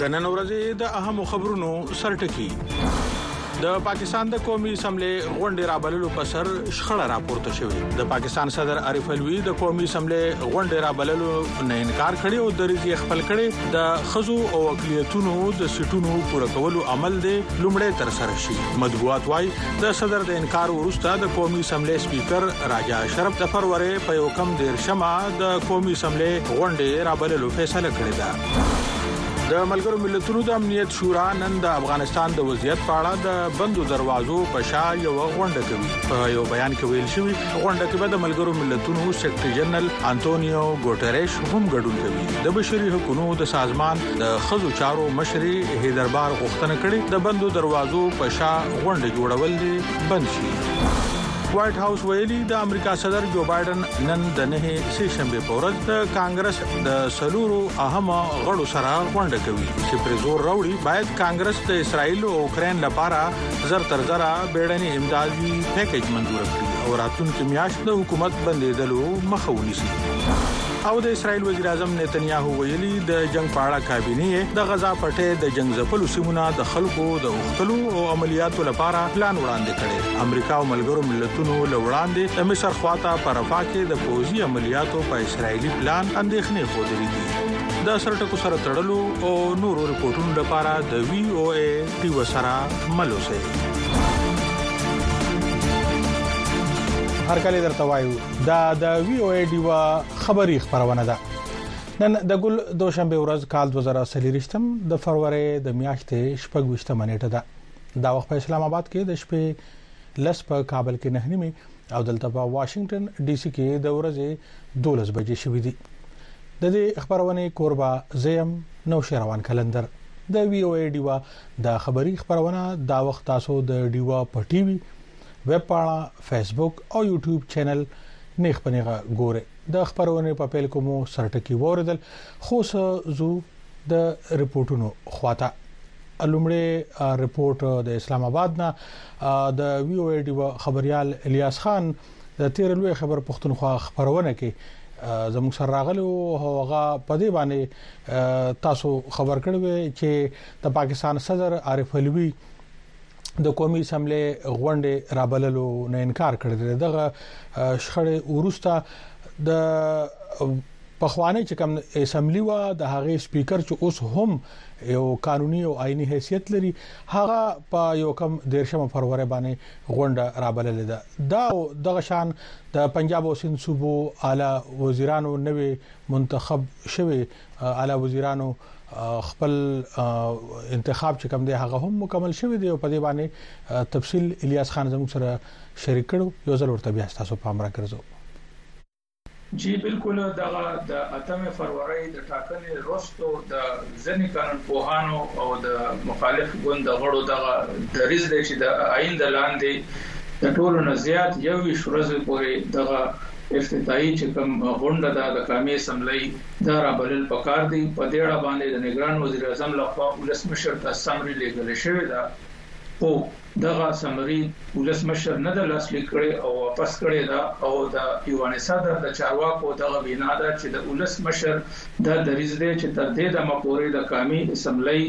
د نن ورځې د اهم خبرونو سرټکی د پاکستان د قومي اسمبلی غونډې رابللو په سر شخړه راپورته شوې د پاکستان صدر عارف علوي د قومي اسمبلی غونډه را بللو نه انکار کړی او د ریزي خپل کړي د خزو او اقلیتونو د سټونو پوره کولو عمل دی لومړی تر سره شي مطبوعات وای د صدر د انکار وروسته د قومي اسمبلی سپیکر راجا شرف د فروری په یو کم دیر شمه د قومي اسمبلی غونډه را بللو فیصله کړې ده د ملګرو ملتونو د امنیت شورا نن د افغانستان د وضعیت په اړه د بندو دروازو په شا یو غونډه کوي په یو بیان کې ویل شوی غونډه کې به د ملګرو ملتونو سیکریټری جنرال انټونیو ګوټریش هم ګډون کوي د بشري حقوقو د سازمان د خزو چارو مشري هیدربار غوښتنه کړې د بندو دروازو په شا غونډه جوړول دي بند شي وایټ هاوس ویلي د امریکا صدر جو بایدن نن د نه سه شنبه په ورځ د کانګرس د سلورو اهم غړو سره غونډه کوي چې پر زور راوړي باید کانګرس د اسرایل او اوکرين لپاره زر تر زر بیړنی امدادي پیکج منزور کړي او راتلونکي میاشت د حکومت بندیدلو مخه ونیسي او د اسرایل وزیر اعظم نتنیاهو ویلي د جنگ په اړه کابینه د غزا پټې د جنگ ځپلو سیمونه د خلکو د اوختلو او عملیاتو لپاره پلان وړاندې کړي امریکا او ملګرو ملتونو لوړاندې د مصر خواته پر پاکه د پوزي عملیاتو په اسرایلی پلان اندېښنې خوده دي د سرټکو سره تړلو او نورو رپورټونو لپاره د وی او ای دی وسره ملو سي هر کله درته وایو دا د وی او ای ډیوا خبری خبرونه ده نن د ګل دوشنبه ورځ کال 2023م د فروری د میاشتې شپږ وشته منېټه ده دا وخت په اسلام آباد کې د شپې لس په کابل کې نه نیمه او دلته په واشنګټن ډي سي کې د ورځې 12 بجې شوې دي د دې خبرونه کوربه زیم نو شروان کلندر د وی او ای ډیوا د خبری خبرونه دا وخت تاسو د ډیوا په ټي وي ویب پاڼه فیسبوک او یوټیوب چینل نیخ پنیغه ګوره د خبرونه په پیل کومو سرټکی ووردل خو سو د رپورټونو خواته لومړی رپورټ د اسلام آباد نه د وی او ای ډیو خبريال الیاس خان د تیر لوی خبر پښتونخوا خبرونه کې زموږ سره راغلی او هغه په دې باندې تاسو خبر کړو چې د پاکستان صدر عارف علوي د قومي اسمبلی غونډې رابللو نه انکار کړی دی دغه شخړې ورسته د پخوانی چې کوم اسمبلی و د هغه سپیکر چې اوس هم یو قانوني او آئینی حیثیت لري هغه په یو کم دیرشمه فروری باندې غونډه رابلل ده دا دغه شان د پنجاب او سند صوبو اعلی وزیرانو نوې منتخب شوه اعلی وزیرانو خپل انتخاب چې کوم دی هغه هم مکمل شوی دی او په دې باندې تفصیل الیاس خان زموږ سره شریک کړو یو ځل ورته بیا تاسو پام را ګرځو جی بالکل دغه د اتمه فروری د ټاکنې وروسته د ځنی قانون پوهانو او د مخالف ګوند غړو دغه دریز دی چې د آئین د لاندې د ټولو نه زیات یو ویش ورځې پورې دغه افتتاحي چې کوم غونډه ده د قامي اسمبلی دا رابلل پکار دي، په دې اړه باندې د نګران وزیراعظم له خوا ولسمشر ته سمري لېږل شوې ده، خو دغه سمري ولسمشر نه ده لاسلیک کړې او واپس کړې ده او د ایوان صدر د چارواکو دغه وینا ده چې د ولسمشر دا دریځ دی چې تر دې دمه پورې د قامي اسمبلۍ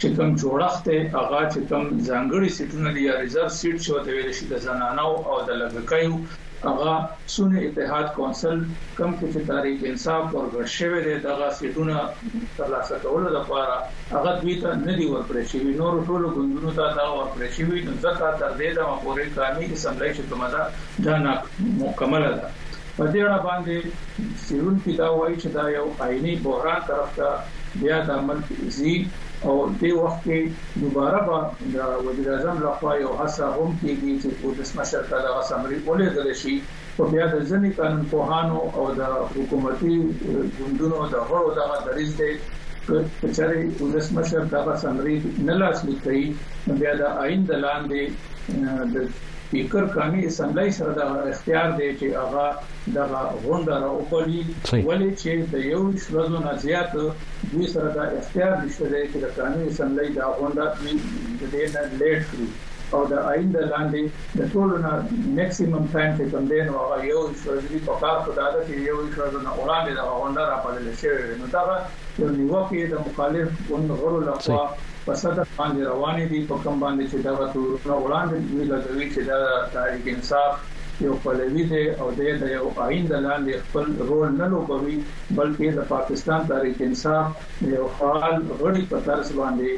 چې کوم جوړښت دی هغه چې کوم ځانګړي سیټونه دي یا ریزرو سیټ چې ورته ویل شي د زنانو او د لږکیو هغه سنې اتحاد کونسل کوم کې چې تحریک انصاف ورګډ شوی دی دغه سیټونه ترلاسه کولو لپاره هغه دوی ته نه دي ورکړی شوي نورو ټولو ګوندونو ته دا ورکړی شوي نو ځکه تر دې دمه پورې قامي اسمبلۍ چې کومه ده دا نامکمله ده په دې اړه باندې څیړونکي دا وایي چې دا یو آئیني بحران طرف ته بیا دا ملک ځي او دې وخت کې دوباره به د وزیراعظم له خوا یو هڅه هم کیږي چې ولسمشر ته دغه سمري ولیږل شي خو بیا د ځینې قانونپوهانو او د حکومتي ګوندونو د غړو دغه دریځ دی که چېرې ولسمشر دغه سمري نه لاسلیک کوي نو بیا د آئین د لاندې د سپیکر قانوني اسمبلی سره د اختیار دی چې هغه دغه غونډه راوپالي ولې چې د یوویشت ورځو نه زیات دوی سره دا اختیار نشته دی چې د قانون اسمبلۍ دا غونډه دوی د دې نه لیټ کړي او د آئین د لاندې د ټولو نه مکسیمم ټایم چې کوم دی نو هغه یوویشت ورځې دي پکار خو دا ده چې د یوویشت ورځو نه وړاندې دغه غونډه راپالل شوې وی نو دغه په نیوه کې د مخالف ګوند غړو له خوا په صدر باندې روانې دي په کوم باندې چې دغه تورونه وړاندې دوی لګوي چې دا تحریک انصاف یو پلوي دی او دی د یو آئین د لاندې خپل رول نه لوبوي بلکې د پاکستان تحریک انصاف د یو فعال غړي په طرز باندې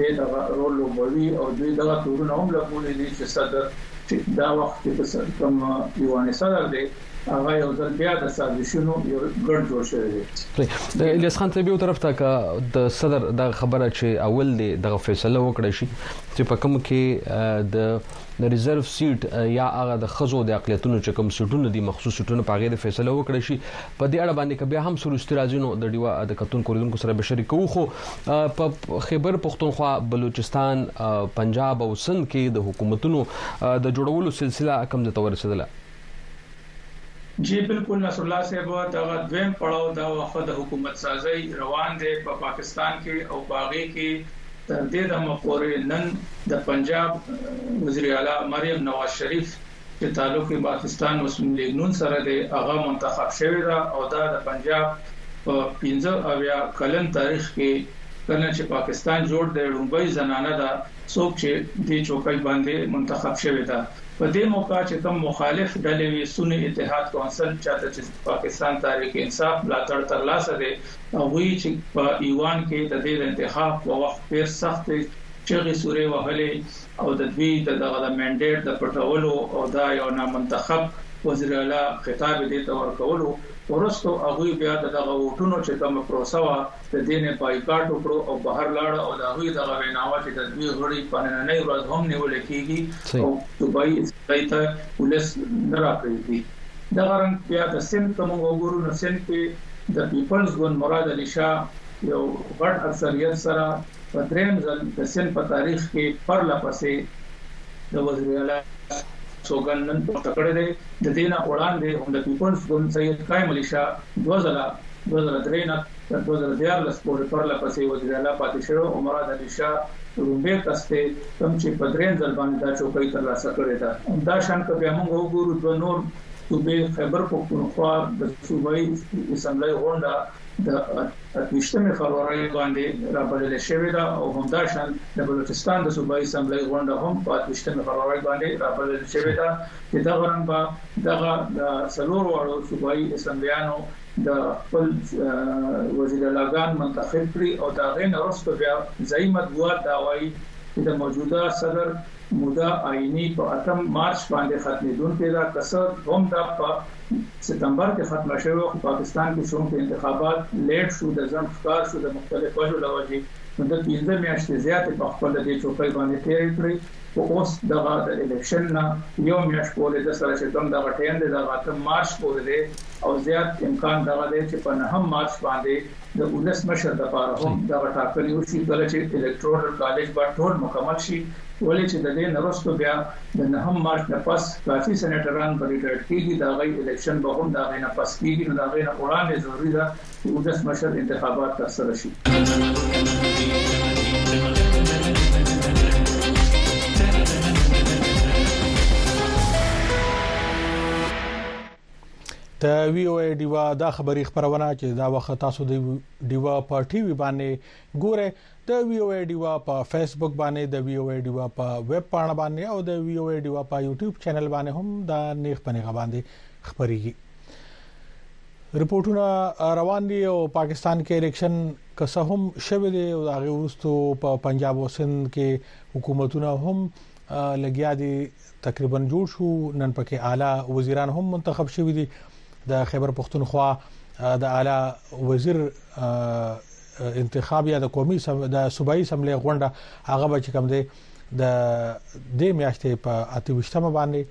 دی دغه رول لوبوي او دوی دغه تورونه هم لګولي دي چې صدر چې دا وخت کې په کوم یوانې صدر دی. هغه یو ځل بیا د سازشونو یو ګډ جوړ شوی دی. الیاس خان طیب یو طرف ته که د صدر دا خبره چې اول دی دغه فیصله وکړی شي چې په کوم کې د ریزرو سیټ یا هغه د خزو د اقلیتونو چې کوم سیټونه دي مخصوص سیټونه په غیر فیصله وکړی شي په دې اړه باندې که بیا هم سروستي راځي نو د ډیوا د کتون کوریدونکو سره به شریکو خو په خیبر پښتونخوا بلوچستان پنجاب او سند کې د حکومتونو د جوړولو سلسله کم ځای ته ورسېدله جی بلکل نصرالله صاحب دغه دویم پړاو د وقفه د حکومت سازی روان دی په پاکستان کی او په هغی کی تر دی دمه پوری نن د پنجاب وزیراعلی مریم نواز شریف چه تعلق یی پاکستان مسلم لیګ نون سره دی هغه منتخب شوی ده او دا د پنجاب په پنځه اویا کلن تاریخ کی کله چه پاکستان جوړ دی ړومبی زنانه ده څوک چې دې چوکۍ باندې منتخب شوې ده په دې موقع چې کوم مخالف ډلې وي سني اتحاد کونسل چاته چې پاکستان تحریک انصاف ملاتړ تر لاسه دی هغوي چې په ایوان کې د دې د انتخاب په وخت ډیر سختې چغې سورې وهلې او د دوي د دغه د مینډیټ د پټولو او د یو نامنتخب وزیراعلی خطاب یې دې ته ورکولو وروسته هغوي بیا د دغه ووټونو چې کومه پروسه وه د دې نه بایکاټ وکړو او بهر لاړو او د هغوی دغه ویناوه چې د دوی غړي په نننۍ ورځ هم نیول کیږي او صوبایي اسمبلۍ ته ولس نه راپریږدي. دغه رنګ بیا د سند که موږ وګورو نو سند کې د پیپلز ګوند مراد علي شاه یو غټ اکثریت سره په دریم ځل د سند په تاریخ کې پرله پسې د وزیراعلی سوګند نن پورته کړی دی. د دې نه وړاندې هم د پیپلز ګوند سید قایم علي شاه، دوه ځله دوه زره درې نه تر دوه زره دیارلس پورې پرله پسې وزیراعلا پاتې شوی او مراد علي شاه لومړی کس دی کوم چې په درېیم ځل باندې دا چوکۍ ترلاسه کړې ده. همداشان که بیا موږ وګورو دوه نور صوبې خیبر پښتونخوا د صوبايي اسمبلۍ غونډه د اته ویشت مې فرورۍ باندې رابلل شوې ده او همداشان د بلوچستان د صوبايي اسمبلۍ غونډه هم په اته ویشت مې فرورۍ باندې رابلل شوې ده چې دغه رنګ به دغه د څلور واړو صوبايي اسمبليانو د خپل وزيراعلاګان منتخب کړي او د هغې نه وروسته بيا ځايي مطبوعات دا وايي چې د موجوده صدر موده آئيني په اتم مارچ باندې ختميدونکې ده که څه هم دا په ستمبر کې ختمه شوې وه خو پاکستان کې چونکې انتخابات ليټ شو د ځنډ ښکار شو د مختلف وجو له وجې نو ده پنځه مياشتې زياتې په خپله دې چوکۍ باندې تيرې کړې خو اوس دغه د اليکشن نه يو مياشت پورې ده سره چې کوم دغه ټايم دی دغه اته مارچ پورې دی او زيات امکان دغه دی چې په نهم مارچ باندې د اولس مشر دپاره هم دغه ټاکنې وشي کله چې اليکټورل کالج به ټول مکمل شي ولې چې ددې نه رسته بيا د نهم مارچ نه پس کافي سنيټران به ريټايرډ کيږي دهغوي اليکشن به هم دهغې نه پس کيږي نو دهغې نه وړاندې ضروري ده چې ولسمشر انتخابات ترسره د وی او ای ډیوا دا خبری خبرونه چې دا وخت تاسو د ډیوا پارټي وی باندې ګوره د وي او ای ډیوه په فیسبوک باندې د وي او ای ډیوه په ویب پاڼه باندې او د وي او ای ډیوه په یوټیوب چینل باندې هم دا نیغ په نیغه باندې خبريږي رپورټونه روان دي او پاکستان کې الیکشن کسه هم شوه دي او هغه ورستو په پنجاب او سند کې حکومتونه هم لګیا دي تقریبا جوړ شو نن پکې اعلی وزیران هم منتخب شوه دي د خیبر پښتونخوا د اعلی وزیر انتخاب یا د قومي د صوبایي اسمبلی غونډه هغه به چې کوم دی د دې میاشتې په 28مه باندې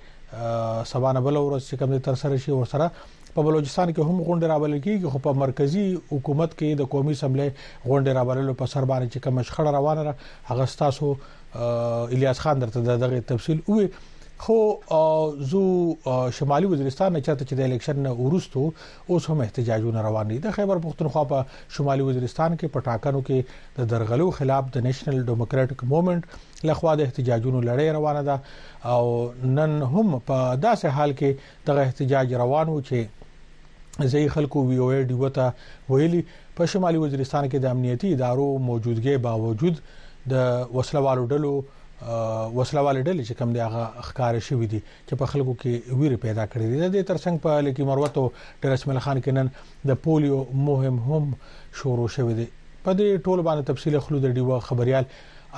سبانه بل ورځ چې کوم تر سره شي ورسره په بلوچستان کې هم غونډه راولل کیږي خو په مرکزی حکومت کې د قومي اسمبلی غونډه راوللو په سر باندې چې کوم شخړه روانه ده هغه تاسو الیاس خان درته دغه تفصیل وې خو زو شمالي وزیرستان نه چاته چې د الیکشن نه ورستو اوس هم احتجاجونه روان دي د خیبر پښتونخوا په شمالي وزیرستان کې په ټاکنو کې د درغلو خلاف د نېشنل ډیموکراټک موومېنټ لخوا د احتجاجونو لړۍ روانه ده او نن هم په داسې حال کې دغه احتجاج روان و چې ځای خلکو وی او ای ډیو ته ویلي په شمالي وزیرستان کې د امنیتي ادارو موجودګۍ باوجود د وسلوالو ډلو وسلوالې ډلې چې کم دی هغه ښکار شوې دي چې په خلکو کې ویره پیدا کړې ده د دې ترڅنګ په لکی مروت او ډرشمل خان کې نن د پولیو مهم هم شروع شوه دی په دې ټولو باندې تفصیل خلود ډیوه خبريال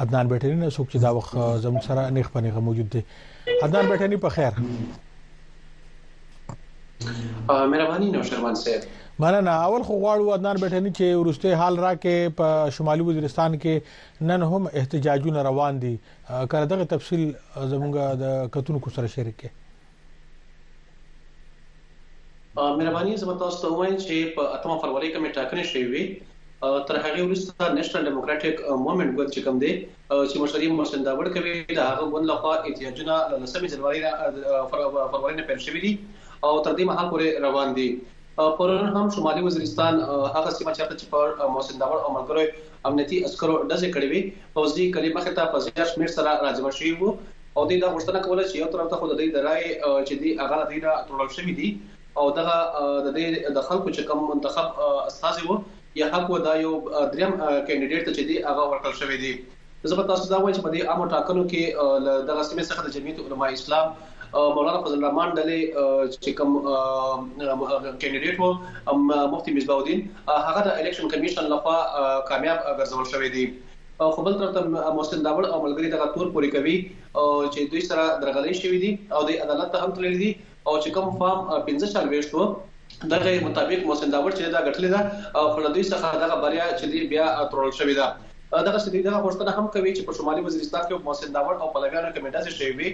عدنان بیٹنی نه څوک چې دا وخت زموږ سره نیخ پنیغه موجود دی عدنان بیٹنی په خیر مهرباني نو شرمان صاحب مننه اول خو غواړو عدنان بیٹنی چې ورسته حال راکې په شمالي وزیرستان کې نن هم احتجاجونه روان دي کله دغه تفصیل زمونږ د کتونکو سره شریک کړئ مهرباني زما تاسو ته وایم چې په اتمه فروری کې مې ټاکنې شوې وي تر هغه وروسته نېشنل ډیموکراټک موومېنټ ګوند چې کوم دی چې مشري محسن داوړ کوي دا هغه ګوند لخوا احتجاجونه له لسمې جنوري فروری نه پیل شوې دي او تر دې مهال پورې روان دي پرون هم شمالي وزیرستان هغه سیمه چې په محسن داوړ او ملګرو امنیتي عسکرو ډزې کړې وې، پوځي کلې مخې ته په زیات شمېر سره راجمع شوي وو او دوی دا غوښتنه کوله چې یو طرف ته خو د دوی د رایې چې دي هغه له دوی نه تروړل شوي دي او دغه د دوی د خلکو چې کوم منتخب استازي وو یا حق وو دا یو دریم کاندیدیټ ته چې دي هغه ورکړل شوي دي. زه به تاسو ته دا ووایم چې په دې عامو ټاکنو کې له دغه سیمې څخه د جمعیت علمای اسلام مولانا فضل الرحمن ډلې چې کوم کینډیډیټ وو مفتی مصباح الدین هغه د الیکشن کمیشن لخوا کامیاب ګرځول شوې دي خو بل تر محسن داوړ او ملګری دغه تور پوری کوي چې دوی سره درغلي شوې دي او د عدالت ته هم تللي دي او چې کوم فارم 15 چل وېشتو دغه مطابق محسن داوړ چې دا غټلې ده خو له دوی څخه دغه بریا چې دی بیا ترول شوې ده دغسې دوی دغه غوښتنه هم کوي چې په شمالي وزیرستان کې محسن داوړ او پلویانو کومې ډزې شوې وې،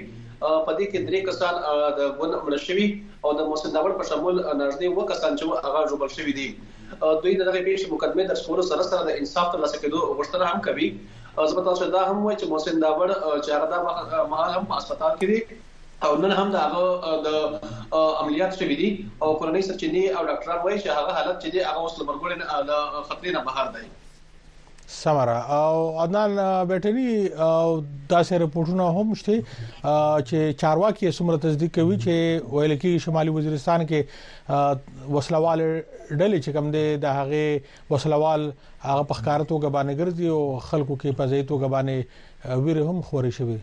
په دې کې درې کسان د ګوند مړه شوي او د محسن داوړ په شمول ناژدې اووه کسان چې وو هغه ژوبل شوي دي. دوی د دغې پېښې مقدمې درج کولو سره سره د انصاف ترلاسه کېدو غوښتنه هم کوي. زه به تاسو ته دا هم ووایم چې محسن داوړ چې هغه دا مهال هم په اسپتال کې دی، او نن هم د هغه د عملیات شوي دي او کورنۍ سرچینې او ډاکټران وايي چې هغه حالت چې دی هغه اوس له مرګوړې خطرې نه بهر دی. سمرا او عدنان بیټری او داسې رپورټونه هم شته چې چارواکي سمره تصدیق کوي چې ویل کېږي شمالي وزیرستان کې وسلوال ډلې چې کوم دي د هغه وسلوال هغه په ښکارا توګه باندې ګرځي او خلکو کې په ځای توګه باندې ویر هم خوري شوی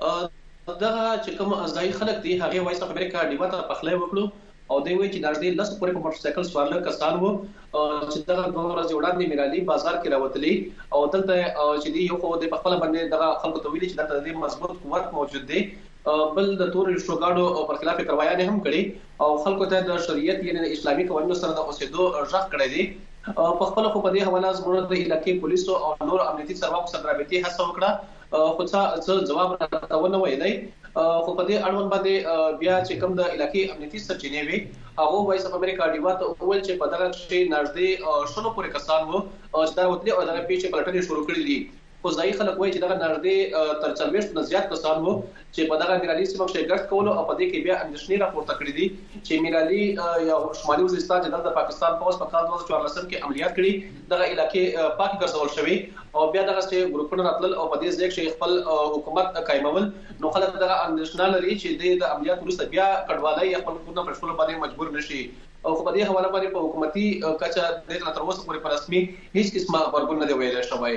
دغه چې کوم ازای خلک دي هغه وایس اف امریکا ډیوه ته پخلې وکړو او دی وایي چې د اږدې لسو پورې په موټرسایکل سوارله کسان وو چې دغه دوه ورځې وړاندې میرعلي بازار کې راوتلي او دلته چې دی یو خو دی په خپله باندې دغه خلکو ته ویلي چې دلته د دې مضبوط قوت موجود دی بل د تور رشتو ګاډو پر خلاف یې کروايانې هم کړي او خلکو ته د شریعت یعنې د اسلامي قوانینو سره د اوسېدو غږ کړی دی په خپل خو په دې حواله زموږ د علاقې پولیسو او نور امنیتي چارواکو سره رابطې هڅه وکړه خو چا څه ځواب راته ونه ویلی، خو په دې اړوند باندې بیا چې کوم د علاقې امنیتي سرچینې وې، هغو وایس اف امریکا ډیوه ته وویل چې په دغه کښې ناژدې شلو پورې کسان وو چې دا وتلي او دغه پېښې پلټنې شروع کړې دي، خو ځایي خلک وایي چې دغه ناژدې تر څلوېښتو نه زیات کسان وو چې په دغه میرعلي سیمه کښې ګشت کولو او په دې کښې بیا اندیښنې راپورته کړې دي چې میرعلي یا شمالي وزیرستان چې دلته پاکستان پوځ په کال دوه زره څوارلسم کښې عملیات کړي دغه علاقې پاکې ګرځول شوې او بیا دغسې ګروپونه راتلل او په دې ځای کښې خپل حکومت قائمول نو خلق دغه اندېښنه لري چې دی د عملیاتو وروسته بیا کډوالۍ یا خپل کورونه پرېښولو باندې مجبور نه شي خو په دې حواله باندې په حکومتي کچه دې ته لا تر اوسه پورې په رسمي هېڅ قسمه غبرګون نه دی ویلی شوی.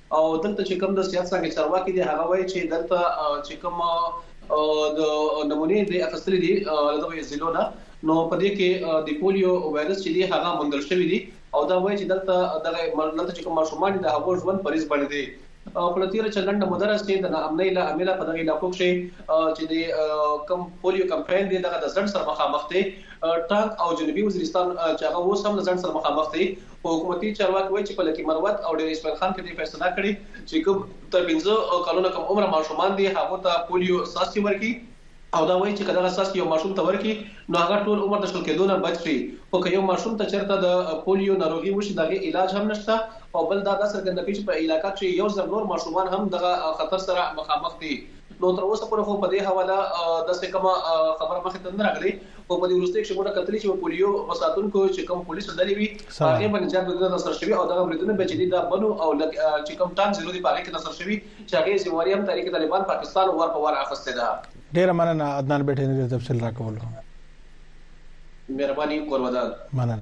او دلته چې کوم د سیاست څنګه چارواکي دي هغه وایي چې دلته چې کوم د نمونې د اخستلې دي دغه ضلعو نه نو په دې کې د پولیو وایرس چې دی هغه موندل شوی دی او دا وایي چې دلته دغه دلته چې کوم ماشومان د هغو ژوند پریز باندې دی په تیر چې لنډه موده راځي د ناامنۍ له امله په دغه علاقو کې چې د کم پولیو کمپاین دی دغه د ځن سره مخامخ دی ټانک او جنوبي وزیرستان چې هغه اوس هم ځن سره مخامخ دی خو حکومتي چارواکي وايي چې په لکي مروت او ډېره اسماعیل خان کې دې فیصله کړې چې کوم تر پنځه کالو نه کم عمره ماشومان دي هغو ته پولیو څاڅکي ورکړي او دا وايي چې که دغه څاڅکي یو ماشوم ته ورکړي نو هغه ټول عمر د شل کېدو نه بچ شي خو که یو ماشوم ته چېرته د پولیو ناروغي وشي د هغې علاج هم نشته او بل دا دا څرګنده کوي چې په علاقه کښې یو زر نور ماشومان هم دغه خطر سره مخامخ دي نو تر اوسه پورې خو په دې حواله داسې کومه خبره مخې ته نه راغلې. خو په دې وروستیو کښې موږ کتلي چې په پولیو په ساتونکو چې کوم پولیسو ډلې وي په هغې باندې زیات بریدونه ترسره شوي او دغه بریدونه بیا چې دي دا بنو او لکه چې کوم ټانک زیرو دي په هغې کښې ترسره شوي چې هغې ذمه واري هم تحریک طالبان پاکستان وار په وار اخستې ده. ډېره مننه عدنان بېټېنري د تفصیل راکولو. مهرباني کور ودان. مننه.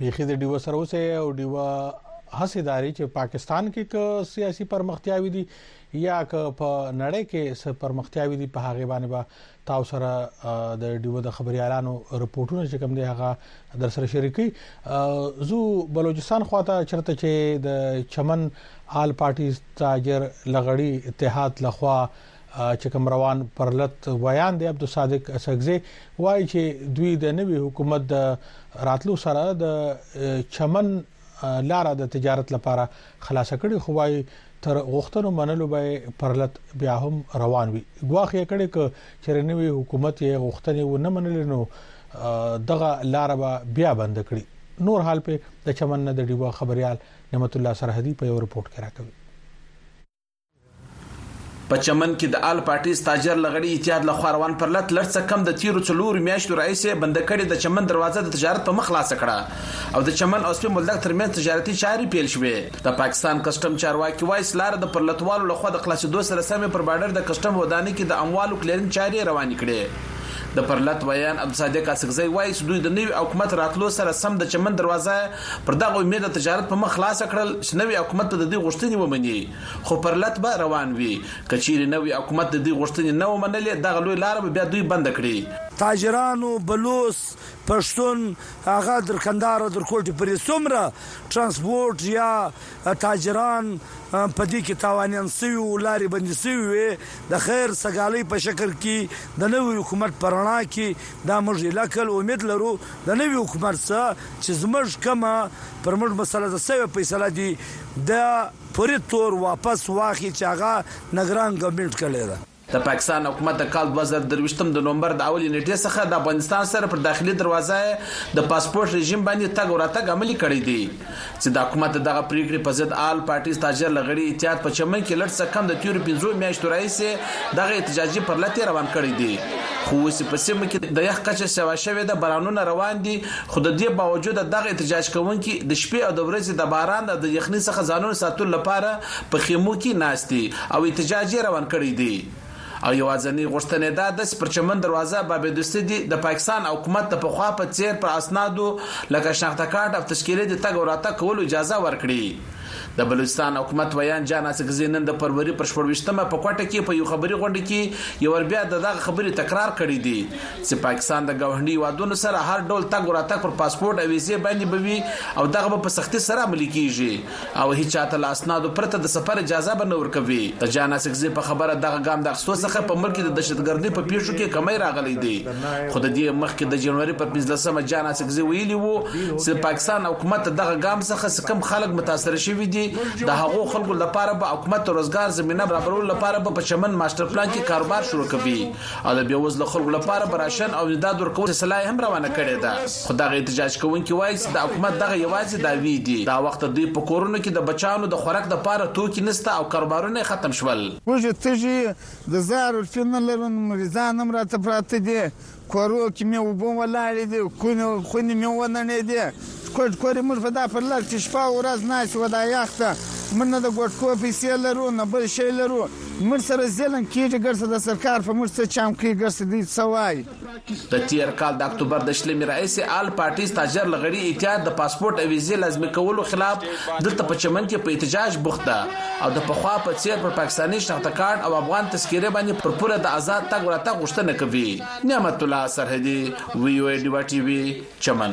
بیخي د ډیوه سره اوسه او ډیوه هڅه داري چې پاکستان کې ک سیاسي پرمختیاوي دي یا ک په نړۍ کې څه پرمختیاوي دي په هغه باندې با تاسو سره د ډیوه د خبريالانو رپورټونه چې کوم دی هغه در سره شریکي زو بلوچستان خواته چرته چې د چمن آل پارټي تاجر لغړی اتحاد لخوا چې کوم روان پرلت ویاند عبدالصادق اسکزي وایي چې دوی د نوي حکومت د راتلو سره د چمن لار د تجارت لپاره خلاص کړي خو وايي تر غوښتنو منلو به پرلت بیا هم روان وي ګواخ یې کړي چې نوي حکومت یې غوښتنې و نه منل نو دغه لار به بیا بند کړي نور حال په د چمن نه د ډیوه خبريال نعمت الله سرحدي په یو رپورت کې راکوي په چمن کې د آل پارټي ستاجر لغړي اتحاد له خوا روان پر لت لړ څه کم د تیرو څلورو میاشتو راهیسې بنده کړې د چمن دروازه د تجارت په مخ خلاصه کړه او د چمن او سپین بولدک ترمنځ تجارتي چارې پیل شوې د پاکستان کسټم چارواکي وایي لار د پرلتوالو لخوا د خلاصېدو سره سمې پر بارډر د کسټم ودانۍ کې د اموالو کلیرنګ چارې روانې کړې د پرلت ویان عبدالصادق اڅکزی وایي چې دوی د نوي حکومت راتلو سره سم د چمن دروازه پر دغه امید د تجارت په مخ خلاص کړل چې نوی حکومت به د دوی غوښتنې ومني، خو پر لت به روان وي. که چېرې نوی حکومت د دوی غوښتنې نه ومنلې، دغه لوی لاره به بیا دوی بنده کړي. تاجرانو، بلوڅ، پښتون، هغه تر کندهاره تر کوټې پورې څومره ټرانسپورټ یا تاجران په دې کې تاوانیان شوي وو، لارې بندې شوې وې، د خیر سګالۍ په شکل کې د نوي حکومت په رڼا کې دا موږ هیله کړل، امید لرو د نوي حکومت څخه. چی زموږ کومه پر موږ مسلط سوی فیصله دی د پوری تور واپس واخی چی هغه نګران ګورنمنټ کړی ده. د پاکستان حکومت د کال دوه زره درویشتم د نومبر د اولې نېټې څخه د افغانستان سره پر داخلي دروازه د پاسپورټ رژیم باندې تګ او راتګ عملي کړی دی چې د حکومت د دغه پرېکړې په ضد آل پارټي ستاجر له غړي اتحاد په چمن کې لړ څه کم د تېرو پنځو میاشتو راهیسې دغه احتجاجي پرلتې روان کړی دی خو اوس په سیمه کې د یخ کچه سیوا شوې ده بارانونه روان دي خو د دې باوجود دغه احتجاج کوونکي د شپې او د ورځې د باران او د یخني څخه ځانونه ساتلو لپاره په خیمو کې ناست دي او احتجاج یې روان کړی دی او یواځنۍ غوښتنه یې دا ده چې پر چمن دروازه بابیدوستي دې د پاکستان حکومت د پخوا په څېر پر اسنادو لکه شناخته کارت او تذکرې د تګ او راتګ کولو اجازه ورکړي. د بلوچستان حکومت ویاند جان اڅکزي نن د فروری پر شپږ ویشت مه په کوټه کې په یو خبري غونډه کې یو ور بیا د دغه خبرې تکرار کړې دي چې پاکستان د ګاونډي هیوادونو سره هر ډول تګ او راتګ پر پاسپورت او ویزې باندې به وي او دغه به په سختي سره عملي کیږي او هیڅ چاته له اسنادو پرته د سفر اجازه به نه ورکوي د جان اڅکزي په خبره دغه ګام د اخستو څخه په ملک کې د دهشتګردۍ په پیښو کې کمی راغلی دی خو د دې مخکې د جنوري په پنځلسمه جان اڅکزي ویلي وو چې پاکستان حکومت د دغه ګام څخه چې کوم خلک متاثر شوي دي د هغو خلکو لپاره به حکومت د روزګار زمينه برابرولو لپاره به په چمن ماستر پلان کې کاروبار شروع کوي او د بېوزلو خلکو لپاره به راشن او امداد ورکول سلسله یې هم روانه کړې ده خو دغه احتجاج کوونکي وایي چې د حکومت دغه یوازې دعوې دي دا وخت دوی په کورونو کې د بچیانو د خوراک لپاره توکي نشته او کاروبارونه یې ختم شول. وږي تږي د زار روپی نه لرم مریضان هم راته پراته دي کورو کی می اوبه ولاړی دي خونی می ونړیدی ټکور ټکور موږ په دا پر لار کی شپه او ورځ ناست یو دا یخ ته موږ نه د ګوټکو پیسی لرو نه بل شی لرو موږ سره ظلم کیږی ګرڅه د سرکار په موږ څه چم کوی ګرڅه دوی څه وایی. د تېر کال د اکتوبر د شلمې راهیسې آل پارټي ستاجر له غړي اتحاد د پاسپورټ او ویزې لازمي کولو خلاف دلته په چمن کې په احتجاج بوخت ده او د پخوا په څېر پر پاکستاني شناخته کارډ او افغان تذکرې باندې پر پوله د ازاد تګ او راتګ غوښتنه کوي. نعمت الله سرحدي، وي او ای ډیوه ټي وي، چمن.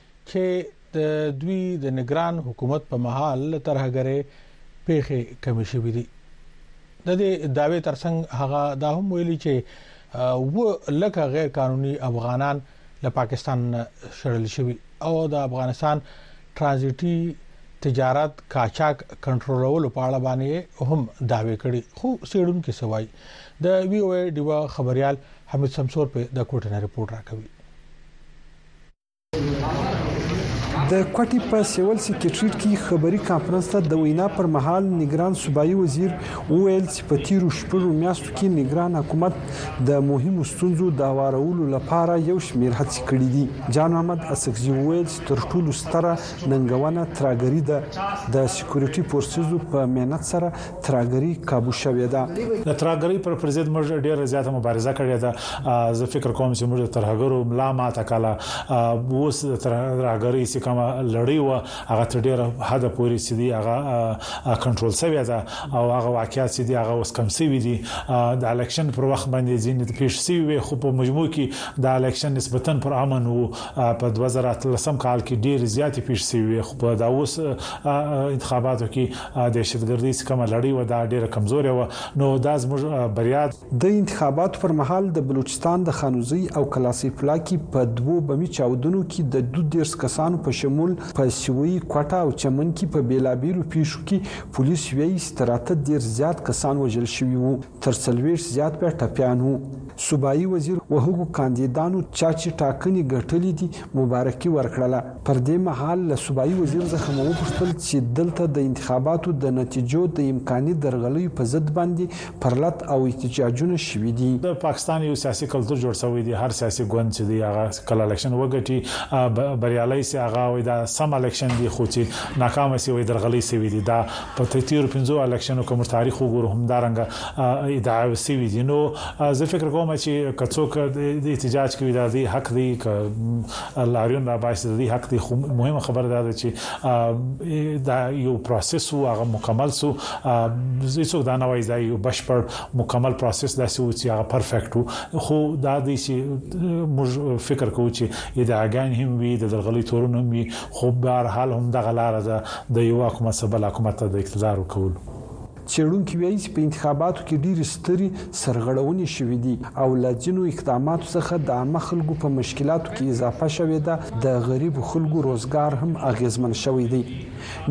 چې د دوی د نګران حکومت په مهال له ترهګرۍ پیښې کمې شوې دي د دې داوی ترڅنګ هغه دا هم ویلي چې و لکه غیر قانوني افغانان له پاکستان شړل شوی او د افغانستان ترانزیټي تجارت کاچاک کنټرولولو په اړه باندې هم داوی کړي خو سیډونکو سوای د وی او ای ډیوا خبريال حمید سمسور په د کوټنه رپورت راکوي د کوټي په سیول سیکریټریټ کې خبري کانفرنس ته د وینا پر مهال نگران صوبایي وزیر وویل چې په تیرو شپږو میاشتو کې نگران حکومت د مهمو ستونزو د اوارولو لپاره یو شمیر هڅې کړې دي جان محمد اسکزي وویل چې تر ټولو ستره ننګونه ترګری ده د سکیورټي فورسزو په مهنت سره ترهګري کابو شوې ده. د ترهګرۍ پر پر ضد موږ ډېره زیاته مبارزه کړې ده، زه فکر کوم چې موږ د ترهګرو ملا ماته کړه، اوس د ترهګرۍ چې کومه لړۍ وه هغه تر ډېره حده پورې چې دي هغه کنټرول شوې ده او هغه واقعات چې دي هغه اوس کم شوي دي، د الکشن پر وخت باندې ځینې پېښې شوې وې خو په مجموع کې دا الکشن نسبتاً پر امن و، په دوه زره اتلسم کال کې ډېرې زیاتې پېښې شوې وې خو په دا اوس انتخاباتو کې دهشتګردۍ څخه کومه لړۍ وه دا ډېره کمزورې وه نو دا زموږ بریا ده. د انتخاباتو پر مهال د بلوچستان د خانوزۍ او کلا سیف الله کې په دوو بمي چاودنو کې د دو دېرش کسانو په شمول په سیوۍ، کوټه او چمن کې په بېلابېلو پېښو کې پولیس ویایي چې تر اته دېرش زیات کسان وژل شوي وو. تر څلوېښت زیات بیا ټپیان وو. صوبايي وزیر وهغو کاندیدانو چا چې ټاکنې ګټلې دي مبارکي ورکړله. پر دې مهال له صوبايي وزیر ځخه مو وپوښتل چې دلته د انتخاباتو د نتیجو د امکاني درغلیو په ضد باندې پرلت او احتجاجونه شوي دي. د پاکستان یو سیاسي کلتور جوړ شوی دی، هر سیاسي ګوند چې دی هغه که الیکشن وګټي بریالی شي هغه وایي دا سم الیکشن دی خو چې ناکام شي وایي درغلۍ شوي دي. دا په تیرو پنځو الکشنو که موږ تاریخ وګورو همدارنګه ادعاوې شوي دي نو زه فکر کوم چې که څوک د احتجاج کوي دا دی حق دی که لاریون را باسي د دې حق دی خو مهمه خبره دا ده چې دا یو پروسس وو هغه مکمل سو زه څوک دا نه وایي دا یو بشپړ مکمل پروسس داسې و چې هغه پرفیکټ وو خو دا دی چې موږ فکر کوو چې ادعاګان هم وي د درغلي تورونه هم وي خوب به هر حال هم دغه لاره ده د یوه حکومت څخه بل حکومت ته د اقتدار ورکولو. څېړونکي وایي چې په انتخاباتو کې ډېرې سترې سرغړونې شوې دي او له ځینو اقداماتو څخه د عامه خلکو په مشکلاتو کې اضافه شوې ده، د غریبو خلکو روزګار هم اغېزمن شوی دی.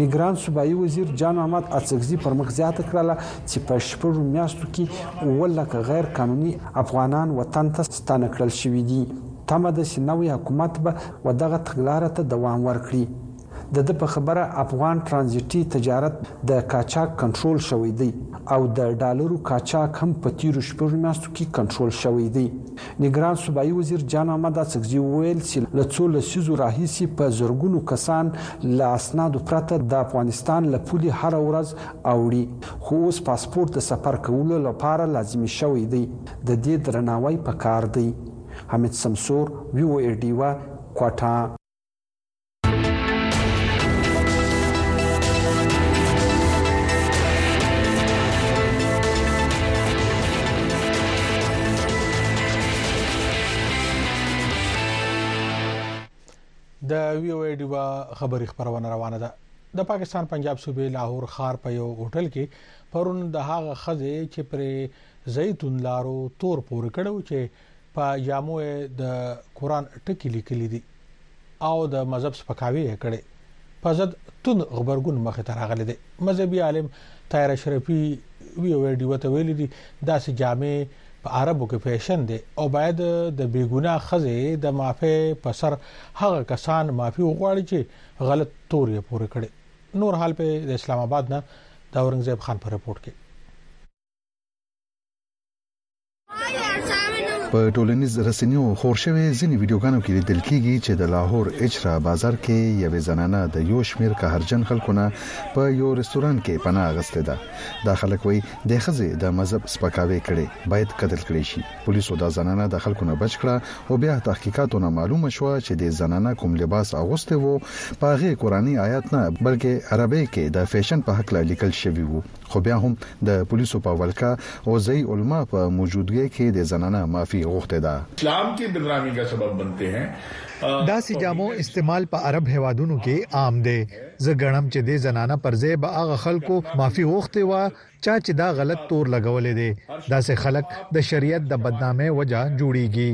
نګران صوبايي وزیر جان محمد اڅکزي پر مخ زیاته کړله چې په شپږو میاشتو کې اووه لکه غیر قانوني افغانان وطن ته ستانه کړل شوي دي. تمه ده چې نوی حکومت به و دغه تګلاره ته دوام ورکړي. د ده په خبره افغان ترانزیټي تجارت د قاچاق کنټرول شوی دی او د ډالرو قاچاق هم په تیرو شپږو میاشتو کې کنټرول شوی دی. نګران صوبايي وزیر جان محمد اڅکزي وویل چې له څو لسیزو راهیسې په زرګونو کسان له اسنادو پرته د افغانستان له پولې هره ورځ اوړي خو اوس پاسپورت د سفر کولو لپاره لازمي شوی دی. د دې درناوی پکار دی. حمید سمسور وی او ای ډیوا کوټه د وی او ای ډیوا خبری خبرونه روانه ده د پاکستان پنجاب صوبې لاهور ښار په یو هوټل کې پرون د هغه خزه چې پر ځايي توندلارو تور پورې کړی و چې په جامو یې د قران ټکي لیکلي دي او د مذهب سپکاوی یې کړی په ضد توند غبرګون مخې ته راغلی دی مذهبي عالم طاهر اشرفي وی وی ډیو ته ویل دي داسې جامې په عربو کې فیشن دی او باید د بیګونا خزه د مافه په سر هغه کسان مافي وغواړي چې غلط تور یې پورې کړي نور حال په د اسلام آباد نه د اورنګزیب خان په رپورت کې په ټولنیز رسنیو خور شوې ځینې ویډیوګانو کې لیدل کیږي چې د لاهور اچرا بازار کې یوې زنانه د یو شمیر قهرجن خلکو نه په یو رستوران کې پناه اغستې ده دا خلک وایي د ښځې د مذهب سپکاوی کړي باید قتل کړي شي پولیسو دا زنانه د خلکو نه بچ کړه او بیا تحقیقاتو نه معلومه شو چې د زنانه کوم لباس اغوسته وو په هغه قرآني آیات نه بلکې عربی کې د فیشن په حق لیکل شوی وو خو بیا هم د پولیسو په ولکه اوځی علما په موجودګی کی د زنانه معافی غوښتی ده. اسلام کی بدنامی کا سبب بنته هی. داسی جامو استعمال په عرب هیوادونو کی عام دی زه ګڼم چی دی زنانه پر ځای به هغه خلکو معافی غوښتی وه چا چی دا غلط تور لګولی دی داسی خلک د شریعت د بدنامی وجه جوړیږی.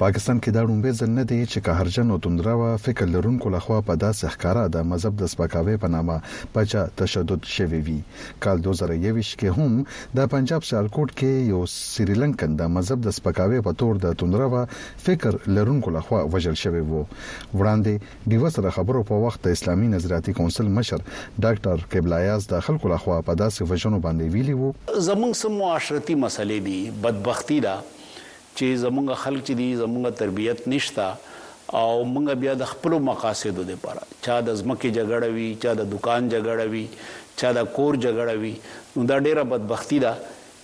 پاکستان کې دا ړومبی ځل نه دی چې قهرجن او تندروه فکر لرونکو له خوا په داسې ښکاره د مذهب د سپکاوی په نامه په چا تشدد شوی وي. کال دوه زره یوویشت کې هم د پنجاب سیالکوټ کې یو سریلنکن د مذهب د سپکاوی په تور د تندروه فکر لرونکو له خوا وژل شوی و. وړاندې ډیوه سره خبرو په وخت د اسلامي نظریاتي کونسل مشر ډاکټر قبله ایاز د خلکو له خوا په داسې وژنو باندې ویلي وو. زمونږ څه معاشرتي مسئلې دي، بدبختي ده چی زمونږ خلک چی دی زمونږ تربیت نشته او مونږ بیا د خپلو مقاصدو لپاره چا د ځمکی جګړه وی چا د دوکان جګړه وی چا د کور جګړه وی نو دا ډیره بدبختی ده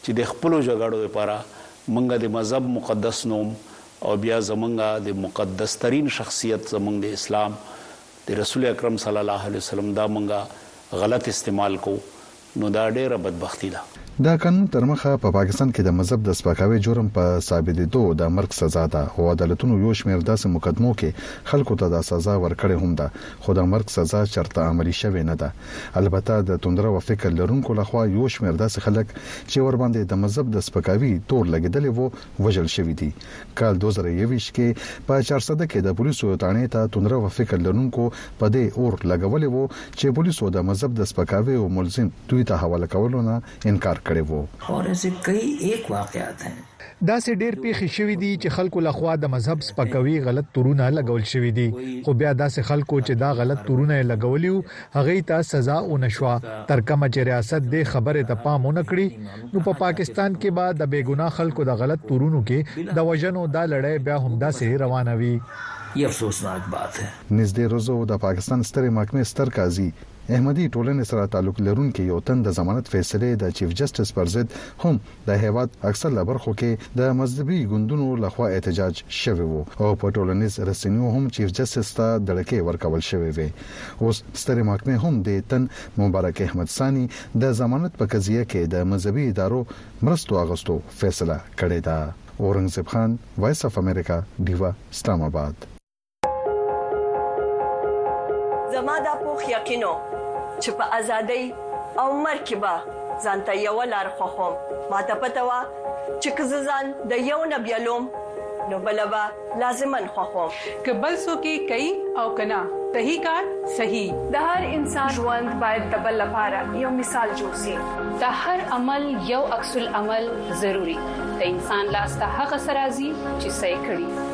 چی د خپلو جګړو لپاره مونږ د مذهب مقدس نوم او بیا زمونږ د مقدس ترین شخصیت زمونږ د اسلام د رسول اکرم صلی الله علیه وسلم دا مونږ غلط استعمال کوو نو دا ډیره بدبختی ده. د قانون تر مخه په پاکستان کې د مذهب د سپکاوي جرم په ثابتیدو د مرګ سزا ده او عدالتونو یو شمیر داسې مقدمو کې خلکو ته دا سزا ورکړې هم ده خو د مرګ سزا چرته عملي شوې نه ده البته د تندروه فکر لرونکو لخوا یو شمیر داسې خلک چې ورباندې د مذهب د سپکاوي تور لګیدلی وو وژل شوي دي. کال دوه زره یوویشت کې په چارسده کې د پولیسو تاڼې ته تندروه فکر لرونکو په دې اور لګولی و چې پولیسو د مذهب د سپکاوي او ملزم دوی ته حواله کولو نه انکار کړی و. اور ایسې کئی ایک واقعات هې. داسې ډېر پېښې شوي دي چې خلکو له خوا د مذهب سپکوي غلط تورونه لګول شوي دي خو بیا داسې خلکو چې دا غلط تورونه یې لګولي و هغوی ته سزا ونه شوه، تر کومه چې ریاست دې خبرې ته پام ونه کړي، نو په پاکستان کې به د بې ګناه خلکو د غلط تورونو کې د وژنو دا لړۍ بیا همداسې روانه وي. نږدې ورځو د پاکستان سترې محکمې ستر قاضي، احمدي ټولنې سره تعلق لرونکي یو تن د ضمانت فیصلې د چیف جسټس پر ضد هم د هېواد اکثر له برخو کې د مذهبي ګوندونو له خوا احتجاج شوی و او په ټولنیز رسنیو هم چیف جسټس ته دړکې ورکول شوې وې. اوس سترې محکمې هم دې تن مبارک احمد ثاني د ضمانت په قضیه کې د مذهبي ادارو مرستو اغستو فیصله کړې ده. اورنګزیب خان، وایس اف امریکا، ډیوه، اسلام اباد. زما دا پوخ یقین و چې په ازادۍ او مرګ کې به ځان ته یو لار خوښوم ما ته پته وه چې که زه ځان د یو نه بیلوم نو بل به لازما خوښوم که بل څوک یې کوي او که نه صحیح کار صحیح د هر انسان ژوند باید د بل لپاره یو مثال جوړ شي د هر عمل یو عکس العمل ضروری د انسان لاس ته هغه سرازي چې صحیح کړي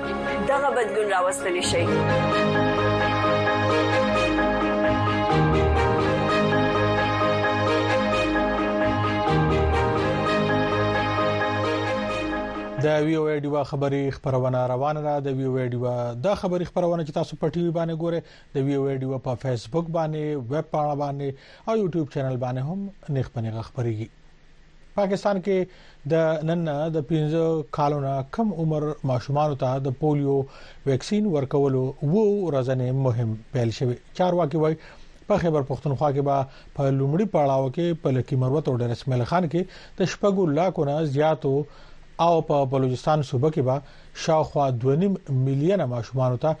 دغه بدلون راوستلی شي. د وی او ای ډیوا خبری خبرونه روانه ده د وی او ای ډیوا د خبری خبرونه چې تاسو په ټي وي باندې ګوره د وی او ای ډیوا په فیسبوک باندې ویب پاڼه باندې او یوټیوب چینل باندې هم نخبنه خبريږي پاکستان کې د نن نه د 15 کالو نه کم عمر ماشومان ته د پولیو ویکسین ورکولو وو ورځنې مهم پیل شوی چارواکي وایي په خیبر پښتونخوا کې به په لومړي پړاو کې په لکی مروت او ډیرس مل خان کې د شپږو لاکو نه زیاتو او په بلوچستان صوبه کې به شاوخوا 2.5 میلیونه ماشومان ته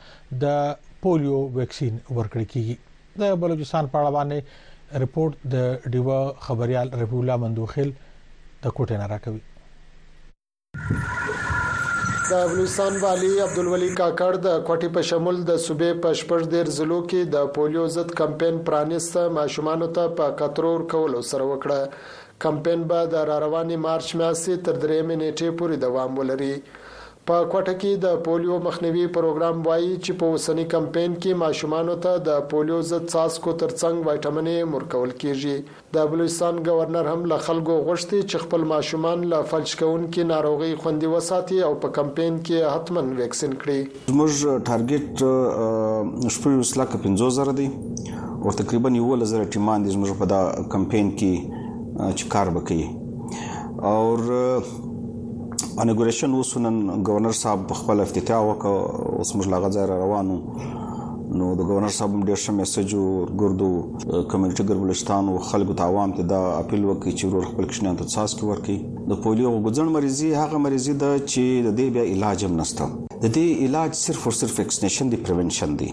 د پولیو ویکسین ورکړي کیږي د بلوچستان په اړه باندې رپورت د ډیوه خبريال رفیع الله مندوخیل د کوټې نه راکوي د بلوچستان والي عبدالولي کاکړ د کوټې په شمول د صوبې په شپږ ډیر ضلعو کې د پولیو ضد کمپاین پرانیسته ماشومانو ته په قطرو ورکولو سره وکړه کمپاین به د راروانې مارچ میاشتې تر درېیمې نیټې پورې دوام ولري په کوټه کې د پولیو مخنیوي پروګرام وايي چې په اوسني کمپین کې ماشومانو ته د پولیو ضد څاڅکو ترڅنګ وایټامنې هم ورکول کېږي. د بلوچستان ګورنر هم له خلکو غوښتي چې خپل ماشومان له فلج کوونکي ناروغۍ خوندي وساتي او په کمپین کې یې حتماً ویکسین کړي. زموږ ټارګیټ شپږ ویشت لاکه پنځوس زره دی او تقریبا یوولس زره ټیمان دي زموږ په دا کمپین کې چې کار به کوي او انګریشن اوس نن گورنر صاحب په خپل افتتاح وکړ اوس موږ لاغه ځای روانو نو د گورنر صاحب ډیر ښه میسج او ګردو کمیونټي ګربلستان او خلکو ته عوام ته دا اپیل وکړي چې ورور خپل کښنیان ته څاس کې ورکړي د پولیو غوځن مریضي هغه مریضي ده چې د دې بیا علاج هم نشته د دې علاج صرف او صرف ویکسینیشن دی پریونشن دی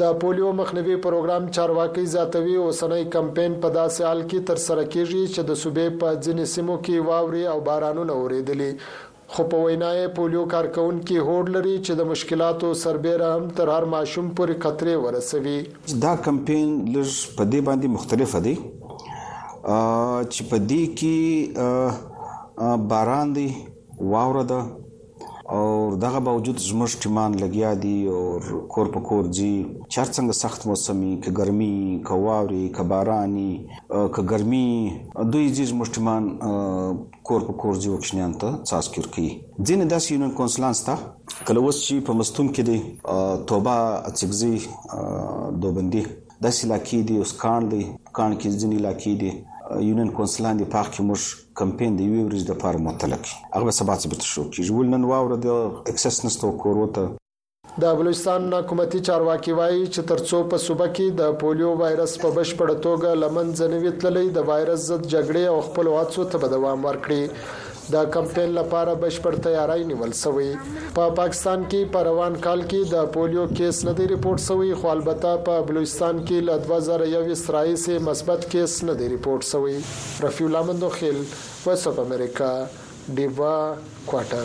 د پولیو مخنیوي پروګرام چارواکي زیاتوي، اوسنی کمپېن په داسې حال کې ترسره کېږي چې د صوبې په ځینې سیمو کې واورې او بارانونه اورېدلي، خو په وینا یې پولیو کارکوونکي هوډ لري چې د مشکلاتو سربېره هم تر هر ماشوم پورې قطرې ورسوي. دا کمپېن لږ په دې باندې مختلف دی چې په دې کې باران دی، واوره ده، اور دغه باوجود زموږ ټیمان لګیا دي اور کور په کور ځي چې هر څنګه سخت موسم وي که ګرمي که واوري که باران که ګرمي دوی ځي زموږ ټیمان کور په کور ځي وکشنیان ته څاڅکي ورکوي ځینې داسې یونین کونسلان سته کله اوس چې په مستون کې دی توبه اڅکزي دوبندي داسې علاقې دي اوس کاڼ دی کاڼ کې ځینې علاقې دي یونین کونسلان دی پاک کې موږ کمپین دی وی ورځ د پاره معطل کی هغه به سبا څه به شروع کیږي ول نن واوره د اکسس نستو کورو ته د بلوچستان حکومتي چارواکي وایي چې ترڅو په صوبه کې د پولیو وایرس په بشپړه توګه له منځه نه وي تللی، د وایرس ضد جګړې او خپلو هڅو ته به دوام ورکړي. د کمپاین لپاره بشپړ تیاری نیول شوی. په پاکستان کې په روان کال کې د پولیو کیس نه دی رپورټ شوی، خو البته په بلوچستان کې له دوه زره یوویشت راهیسې مثبت کیس نه دی رپورټ شوی. رفیع الله مندوخیل، وایس اف امریکا، ډیوه کوارټر.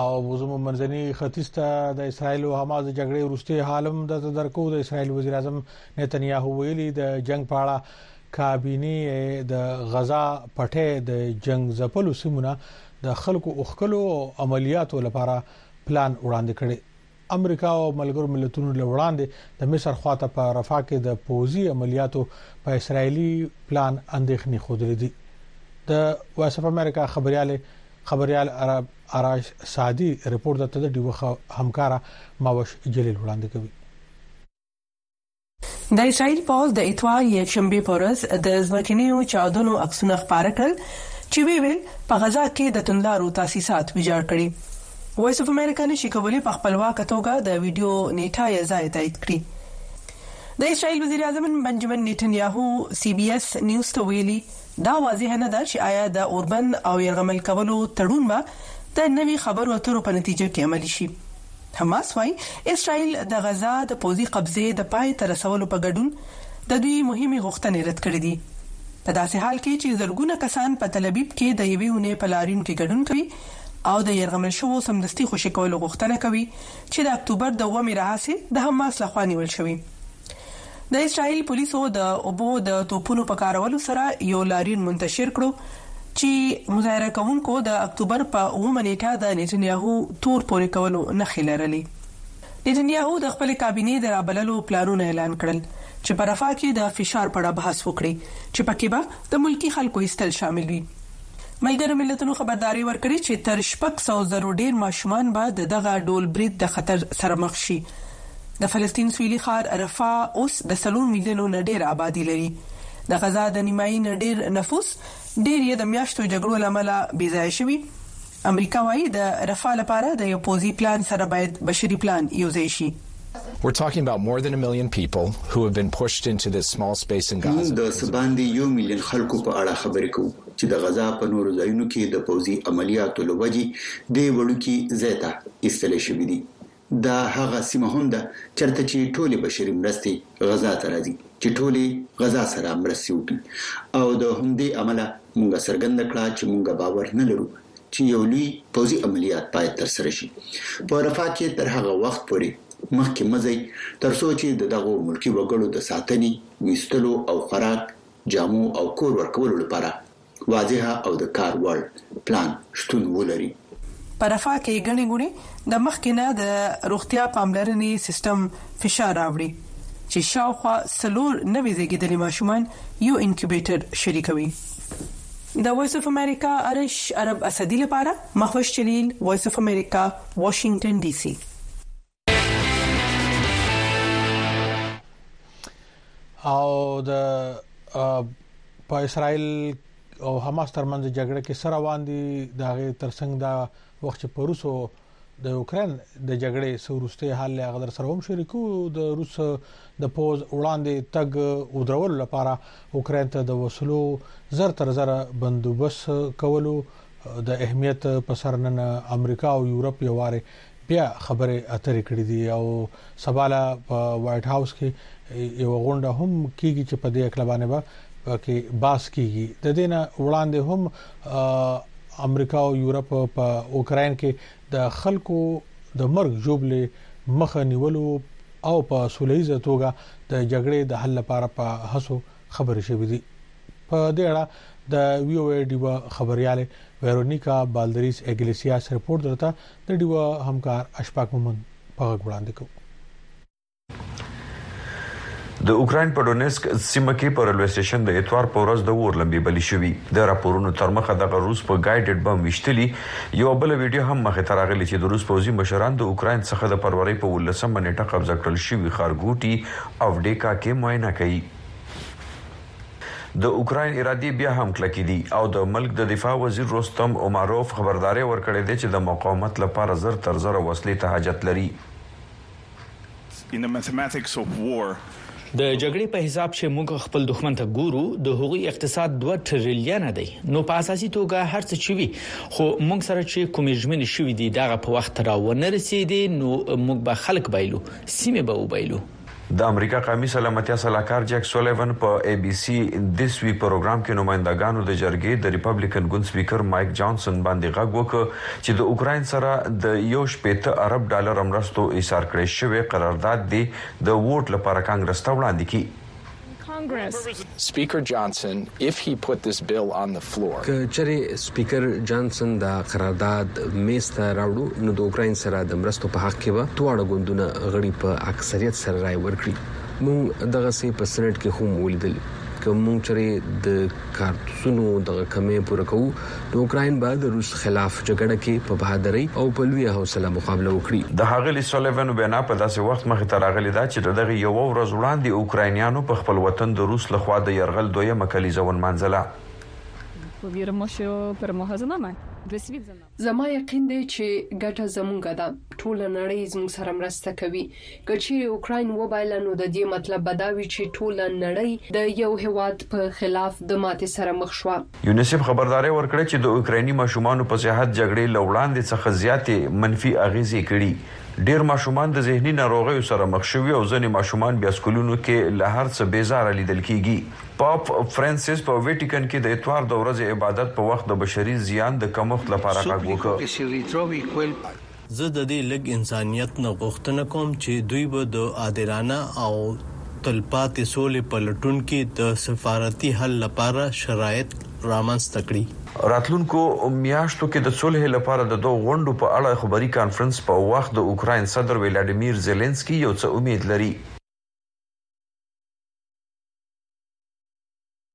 او زمو منځني ختیځ ته د اسرایل او حماس د جګړې وروستي حالم د درکو د اسرایل وزیر اعظم نتنیاهو ویلي د جنگ په اړه کابینه د غزا پټه د جنگ زپلو سیمونه د خلکو اوخکلو عملیاتو لپاره پلان وړاندې کړي امریکا او ملګرو ملتونو له وړاندې د مصر خواته په رفاه کې د پوځي عملیاتو په اسرایلی پلان اندېښنې خوده دي د وایس اف امریکا خبريال خبريال عرب اراش سعدي رپورت د ډیوه همکارا ماوش جلیل وړاندې کوي د اسرائیل پوځ د اتوار یکشنبې په ورځ د ځمکنیو چاودنو عکسونه خپاره کړل چې ویې ویل په غزا کې د توندلارو تاسیسات ویجاړ کړي. وایس اف امریکا نه شي کولي په خپلواکه توګه د ویډیو نیټه یا ځای تایید کړي. د اسرائیل وزیراعظم بنجمن نیتنیاهو سي بي اس نیوز ته ویلي دا واضح نه ده چې آیا د اوربند او یرغمل کولو تړون به د نوي خبرو اترو په نتیجه کې عملي شي. حماس وايي، اسراییل د غزه د پوځي قبضې د پای ته رسولو په ګډون د دوی مهمې غوښتنې رد کړې دي. په داسې حال کې چې زرګونه کسان په تلابیب کې د یوې اونۍ په لاریون کې ګډون کوي او د یرغمل شوو سمدستي خوشې کولو غوښتنه کوي چې د اکتوبر د اوومې راهسې د حماس لخوا نیول شوي. د اسرائیل پولیسو د اوبو د توپونو په کارولو سره یو لاریون منتشر کړو چی مظاهره کوونکو د اکتوبر په اوومه نیټه د نیتنیاهو تور پورې کولو نښې لرلې. نیتنیاهو د خپلې کابینې د رابللو پلانونه اعلان کړل چې په رفاه کې د فشار په اړه بحث وکړي چې پکې به د ملکي خلکو ایستل شامل وي. ملګرو ملتونو خبرداری ورکړی چې تر شپږ سوه زرو ډیر ماشومان به د دغه ډول برید د خطر سره مخ شي. د فلسطین سویلي ښار رفح اوس د څلور میلیونو نه ډېره ابادي لري. د غزا د نیمايي نه ډېر نفوس، ډېر یې د میاشتو جګړو له امله بې ځایه شوي. امریکا وايي، د رفح لپاره د یو پوځي پلان سره باید بشري پلان یو ځای شي. موږ د څه باندې یو میلیون خلکو په اړه خبرې کوو چې د غزا په نورو ځایونو کې د پوځي عملیاتو له وجې دې وړوکي ځای ته ایستلی شوي دي. دا هغه سیمه هم ده چرته چی ټولی بشری مرستی غزا ته راځی چی ټولی غزا سره مرستی وکړی او د همدی امله مونږ څرګنده کړه چی مونږ باور نه لرو چی یو لوی پوځی عملیات باید تر سره شی په رفاه کی تر هغه وخت پوری مخکی مه ځی تر څو چی د دغو ملکی وګړو د ساتنی، ویستلو او خوراک، جامو او کور ورکولو لپاره واضح او د کار وړ پلان شتون ولري. په رفاه کې ګڼې ګوڼې د مخکې نه د روغتیا پاملرنې سیستم فشار راوړي چې شاوخوا څلور نوي زېږېدلي ماشومان یو انکیوبېټر شریکوي. د وایس اف امریکا ارش عرب اسدي لپاره مهوش جلیل وایس اف امریکا واشنګټن ډي سي. او د په اسرائیل او حماس ترمنځ جګړه کې سره روان دي د هغه ترڅنګ دا وخت په روسو د اوکرين د جګړې سورسته حال له غدر سره هم شریکو د روس د پوز وړاندې تګ او درول لپاره اوکرين ته د وسلو زر تر زر بندوبس کولو د اهمیت په سر نن امریکا او یورپ یواره بیا خبرې اترې کړې دي او سباله په وایټ هاوس کې یو غونډه هم کیږي چې په دې اکل باندې به کې باس کیږي د دې نه وړاندې هم امریکا او یورپ په اوکرين کې د خلکو د مرګ جوړلې مخه نیولو او په سولېزه توګه د جګړې د حل لپاره په هڅو خبرې شوې دي په دې اړه د وی او ای ډیوا خبرياله ویرونیکا بالدریس اګلیسیاس رپورت درته د ډیوه همکار اشفاق مومند په غږ وړاندې کوو. د اوکراین په ډونیسک سیمه کې په ریلوی سټیشن د اتوار په ورځ د اور لمبې بلې شوې د راپورونو تر مخه دغه روس په ګایډډ بم وشتلی یو بل ویډیو هم مخه ته راغلی چې د روس پوځي مشران د اوکراین څخه د فروری په 19 نیټه قبضه کړل شوی خارګوټي او ډیکا کې معاینه کوي د اوکراین ارادې بیا هم کلکې دي او د ملک د دفاع وزیر روستم اوماروف خبرداری ورکړی دی چې د مقاومت لپاره زر تر زره وسلې ته حاجت لري. د جګړې په حساب چې موږ خپل دښمن ته ګورو، د هغوی اقتصاد دوه ټریلیونه دی، نو په اساسي توګه هر څه چې وي، خو موږ سره چې کومې ژمنې شوې دي، دغه په وخت را ونه رسېدې، نو موږ به خلک بایلو، سیمې به وبایلو. د امریکا قومي سلامتیا سلاکار جک سولیون په ای بي سي دیس ویک پروګرام کې نمایندګانو د جرګې د ریپبلیکن ګوند سپیکر مایک جانسن باندې غږ وکړ چې د اوکراین سره د یو شپېته ارب ډالر مرستو ایسار کړی شوی قرارداد دې د ووټ لپاره کانګرس ته وړاندې کړي. سپیکر جانسن اف هی پوت ذس بل آن د فلور. که چېرې سپیکر جانسن دا قرارداد مېز ته راوړو نو د اوکراین سره د مرستو په حق کې به دواړه ګوندونه غړي په اکثریت سره رایې ورکړي. مونږ دغه څۀ په سنټ کې هم ولیدل. که مونږ چېرې د کارتوسونو دغه کمې پوره کوو نو اوکراین به د روس خلاف جګړه کې په بهادرۍ او په لویه حوصله مقابله وکړي. د ښاغلي سولیوان وینا په داسې وخت مخې ته راغلې ده چې د دغې یوه ورځ وړاندې اوکراینیانو په خپل وطن د روس له خوا د یرغل دویمه کلیزه ونمانځله. زما یقین دی چې ګټه زموږ ده، ټوله نړۍ زموږ سره مرسته کوي. که چیرې اوکراین وبایله نو د دې مطلب به دا وي چې ټوله نړۍ د یو هیواد په خلاف د ماتې سره مخ شوه. یونیسف خبرداری ورکړی چې د اوکرایني ماشومانو په صحت جګړې له وړاندې څخه زیاتې منفي اغیزې کړي. ډیر ماشومان د ذهني ناروغیو سره مخ شوي او ځنې ماشومان بیا سکولونو کې له هر څه بیزاره لیدل کیږي. پاپ فرانسیس په ویټیکن کې د اتوار د ورځې عبادت په وخت د بشري زیان د کمښت لپاره غږ وکړ. زه د دې لږ انسانیت نه غوښتنه کوم چې دوی به د عادلانه او تلپاتې سولې په لټون کې د سفارتي حل لپاره شرایط رامنځته کړي. راتلونکو میاشتو کې د صلحې لپاره د دوه غونډو په اړه خبري کانفرنس په وخت د اوکراین صدر ویلاډیمیر زیلینسکي یو څه امید لري.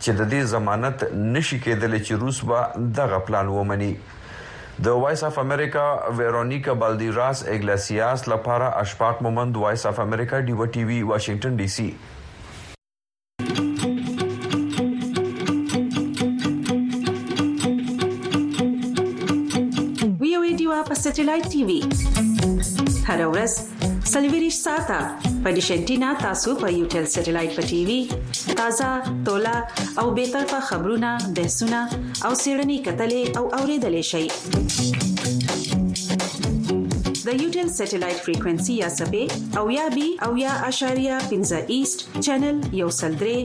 چې د دې ضمانت نه شي کېدلی چې روس به دغه پلان ومني. د وایس اف امریکا ویرونیکا بالدیراس ایګلاسیاس لپاره اشفاق مومند وایس اف امریکا ډیوه ټي وي واشنګټن ډي سي. سلویریش ساته په دیشنټینا تاسو په یو ټل سټلایټ په ټي وي تازه تولا او به تر په خبرونه بحثونه او سیړنی کتلې او اوریدلې شي د یوټل سټلایټ فریکوئنسي یا سبې او یا بي او یا اشاریه 15 ایست چینل یو سلدري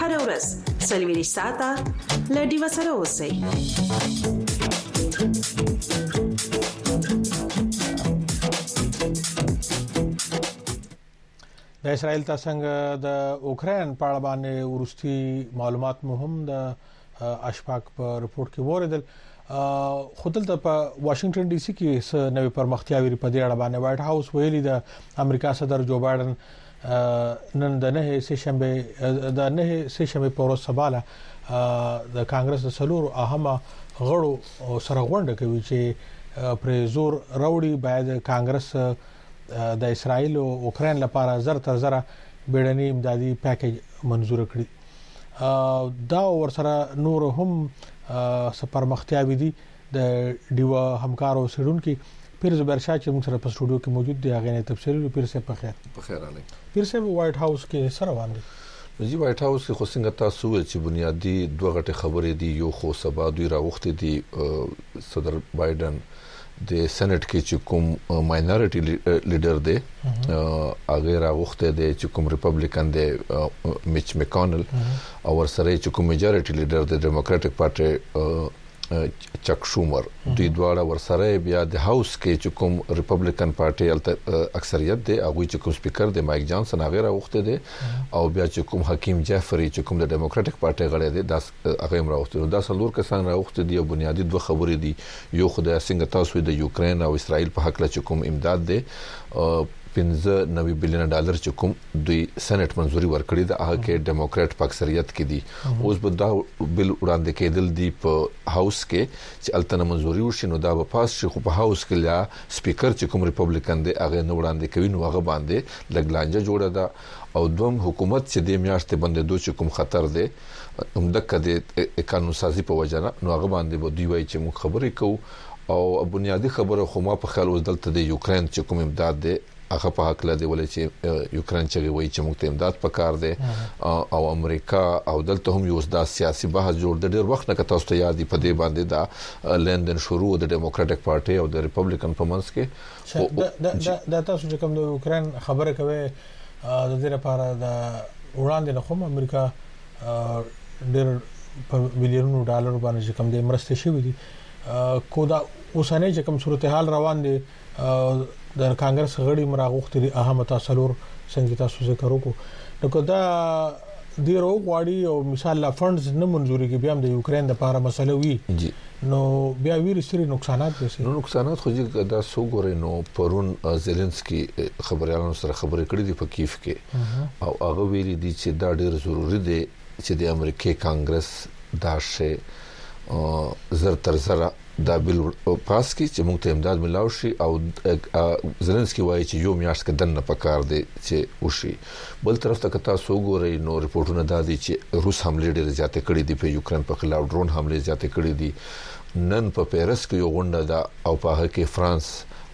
هر ورځ سلویری ساته لډي وسره اوسئ د اسرایل تاسنګ د اوکرين په اړه باندې ورستي معلومات مهم د اشفاق په رپورت کې وریدل خودل ته په واشنگټن ډي سي کې نوې پرمختیاوي په دې اړه باندې وایټ هاوس ویلي د امریکا صدر جو بایډن نن د نه سه شنبه د نه سه شنبه په ورځ سباله د کانګرس د سلورو اهمه غړو سره غونډه کوي چې پر زور راوړي باید کانګرس د اسرایل او اوکرين لپاره زر تر زر بیړنی امدادي پیکج منزور کړي دا ورسره نور هم سپرمختیاوي دي د ډیوا همکار او سړونکو پیر زبیر شاه چې موږ سره په سټوډیو کې موجود دی هغه نه تفصیل لري پیر صاحب په خیر په خیر علي پیر صاحب وایټ هاوس کې سره روان دي زی وایټ هاوس کې خو څنګه تاسو وې چې بنیادی دوه غټه خبرې دي یو خو سبا دوی راوخته دي صدر بایدن د سېنات کې چې کوم ماینورټي لیډر دی هغه راغوښته دی چې کوم ریپابلیکن دی میچ میکانل او ورسره چې کوم میجورټي لیډر دی ډیموکراټک پارټي چک شومر دوی دواړه ورسره بیا د هاوس کې چې کوم ریپبلیکن پارټي اکثریت دی هغه چې کوم سپیکر دی مایک جانسن هغه راوخته دی او بیا چې کوم حکیم جعفری چې کوم د ډیموکراټک پارټي غړی دی دا هغه هم راوخته نو دا څلور کسان راوخته دی او بنیادی دوه خبرې دي یو خدای څنګه تاسو د یوکرين او اسرائیل په حق له کوم امداد دی 15 90 بلین ډالر چې کوم دوی سېنات منځوري ورکړي ده هغه کې ډیموکراټ په اکثریت کې دي اوس به دا بل وړاندې کېدل دي په هاوس کې چې التنه منځوري وشي نو دا به پاس شي خو په هاوس کې لا سپیکر چې کوم ریپبلیکن دی هغه نه وړاندې کوي نو هغه باندې لګلانجه جوړه ده او دوم حکومت چې د میاشتې باندې دوه چې کوم خطر دی هم دک د قانون سازي په وجنه نو هغه باندې به دوی وایي چې موږ خبرې کوو او بنیادی خبره خو ما په خیال اوس دلته د یوکرين چې کوم امداد دی هغه په هکله دی ولې چې یوکران چې وایي چې موږ ته امداد پکار دی او امریکا او دلته هم یو دا سیاسي بحث جوړ د ډیر وخت نه کته واست یاد دی په دې باندې دا لندن شروع د ډیموکراټک پارټي او د ریپبلیکن په منځ کې دا تاسو چې کوم د یوکران خبره کوي د دې لپاره د وړاندې نه کوم امریکا ډیر په مليونونو ډالر باندې کوم د مرستې شوې دي کو دا اوسنۍ چې کوم صورتحال روان دي د کانګرس غړي مراغوښتي دي اهم تاسلور څنګه تاسو ذکر وکړو نو کدا دی رو غواړي او مثال لا فندز نه منځوري کې بیا د یوکرين د لپاره مسله وي جی نو بیا ویری سری نقصانات دي نو نقصانات خو جی دا سو ګورې نو پرون زيلنسکي خبريالانو سره خبرې کړې دي په کیف کې او هغه ویلي دي چې دا ډېر ضروری دی چې د امریکې کانګرس دا شی زر تر زر دا بل پاس کی چې موږ ته امداد ملاو شي او زلنسکی وایي چې یو میاشت کې دنه پکار دی چې وشي بل طرف ته کتا سو ګوري نو رپورټونه دا دي چې روس حمله ډیره زیاته کړې دي په یوکرين په خلاف ډرون حمله زیاته کړې دي نن په پیرس کې یو غونډه ده او په هغه کې فرانس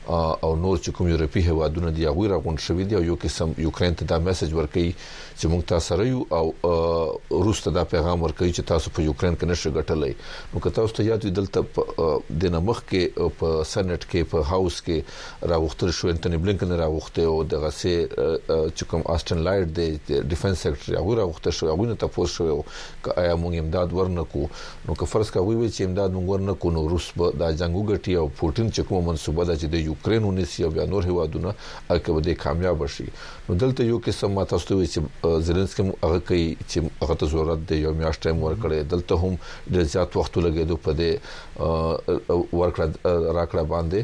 او نور چې کوم یورپی هوادونه دي هغه راغونډ شوې دي او یو قسم یوکرين ته دا میسج ورکړي چې موږ تاسو سره یو او روسته دا پیغام ورکوي چې تاسو په یوکرين کې نشئ ګټلای نو که تاسو ته یاد وي دلته د نمخ کې په سېنات کې په هاوس کې راغوښتل شو انټونی بلینکن راغوښته او د غسه چې کوم آستن لایډ د ډیفنس سېکرټري هغه راغوښته شو هغه نه تاسو شو که آیا موږ امداد ورنکو نو که فرض کوي وي چې امداد موږ ورنکو نو روس به دا جنگ وګټي او پوتين چې کومه منسوبه ده چې د یوکرين ونیسي او بیا نور هوادونه الکه به د کامیاب شي نو دلته یو قسم ما تاسو ته وی چې زلنسکي هم هغه کوي چې هغه ته ضرورت دی یو میاشت ټایم ورکړي دلته هم ډیر زیات وخت لګیدو په دې ورکړه راکړه باندې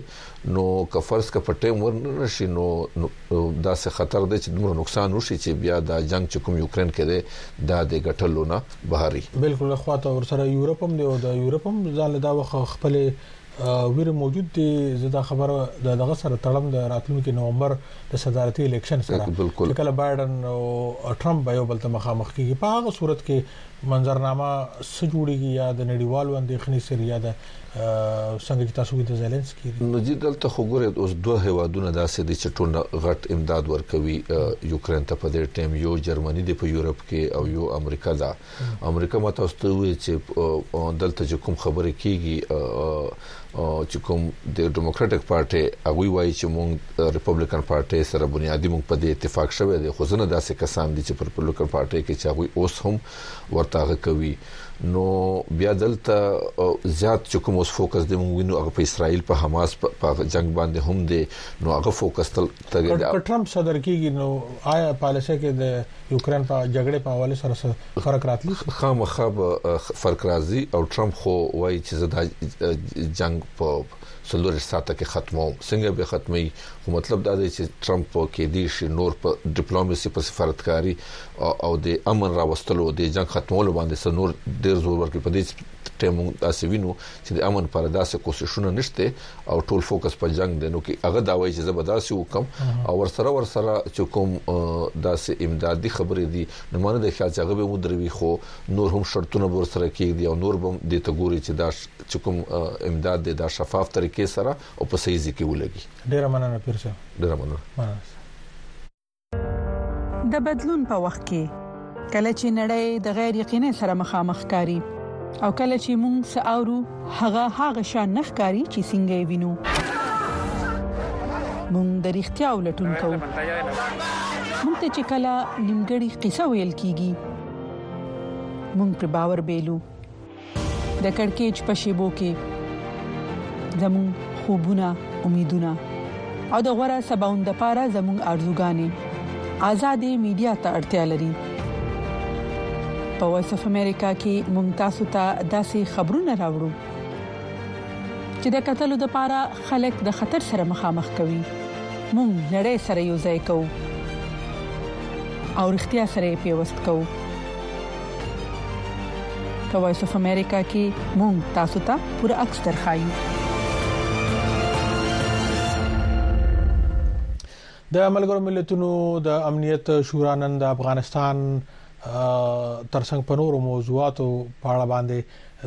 نو که فرض ک په ټایم ورنه شي نو دا څه خطر دی چې دومره نقصان وشي چې بیا دا جنگ چې کوم یوکرين کې دی دا د ګټلو نه بهري بالکل خواته ورسره یورپ هم دی او د یورپ هم ځان له دا وخت خپل ویره موجود دی زه دا خبره د دغه سره تړم د راتلونکي نومبر د صدارتي الیکشن سره چې کله بایدن او ټرمپ به یو بل ته مخامخ کیږي په هغه صورت کې منظرنامه څه جوړیږي یا د نړیوالو اندېښنې سره یا د څنګه چې تاسو د زيلنسکي نو دې دلته خو ګوره اوس دوه هوادونه داسې دي چې ټول غټ امداد ورکوي یوکرين ته په دې ټیم یو جرمني دی په یورپ کې او یو امریکا ده امریکا ما تاسو ته وی چې دلته چې کوم خبره کیږي چې کوم د ډیموکراټک پارټي هغه وایي چې مونږ ریپبلیکن پارټي سره بنیادی مونږ په دې اتفاق شوه دي خو ځنه داسې کسان دي چې پر ریپبلیکن پارټي کې چې هغه اوس هم ورتاغه کوي نو بیا دلته زیات چې کوم اوس فوکس دی مونږ وینو هغه په اسرایل په حماس په جنگ باندې هم دی نو هغه فوکس تل که ټرمپ صدر کیږي نو آیا پالیسي کې د یوکرين په جګړې په حواله سره فرق راتلی شي خامخا به فرق راځي او ټرمپ خو وایي چې زه دا جنگ په سلور ساعته کې ختموم څنګه به ختمي خو مطلب دا دی چې ټرمپ کې دي شي نور په ډیپلوماسي په سفارتکاري او د امن راوستلو د جنگ ختمولو باندې سنور ډیر زور ورکړي په دې ټیم اسوینو چې د امن لپاره داسې کوششونه نشته او ټول فوکس په جنگ دی نو کې هغه دا وایي چې زه به داسې وکم او ورسره ورسره چې کوم داسې امدادي خبرې دي نو مانه د خیال چې هغه به مو دروي خو نور هم شرطونه بور سره کېږي او نور به د تګوري چې دا چې کوم امداد دی دا شفاف طریقې سره او په صحیح ځکه ولګي ډیره مننه پیر صاحب ډیره مننه د بدلون په وخت کې کله چې نړۍ د غیر یقیني سره مخامخ کاری او کله چې موږ ساورو هغه هغه شان نخ کاری چې څنګه وینو موږ د اړتیا ولټون کوو موږ ته چې کله نیمګړی قصه ویل کیږي موږ پر باور بیلو د کڑکېچ په شېبو کې زموږ خوبونه، امیدونه او د غوره سباوند لپاره زموږ ارزوګانې ازادې میډیا ته اړتیا لري. په وایس اف امریکا کې موږ تاسو ته داسې خبرونه راوړو چې د کتلو لپاره خلک د خطر سره مخامخ کوي. موږ نړۍ سره یو ځای کوو او رښتیا سره پیوست کوو. په وایس اف امریکا کې مونږ تاسو ته پوره عکس درخایو د ملګرو ملتونو د امنیت شورا نن د افغانستان ترڅنګ په نورو موضوعاتو په اړه باندې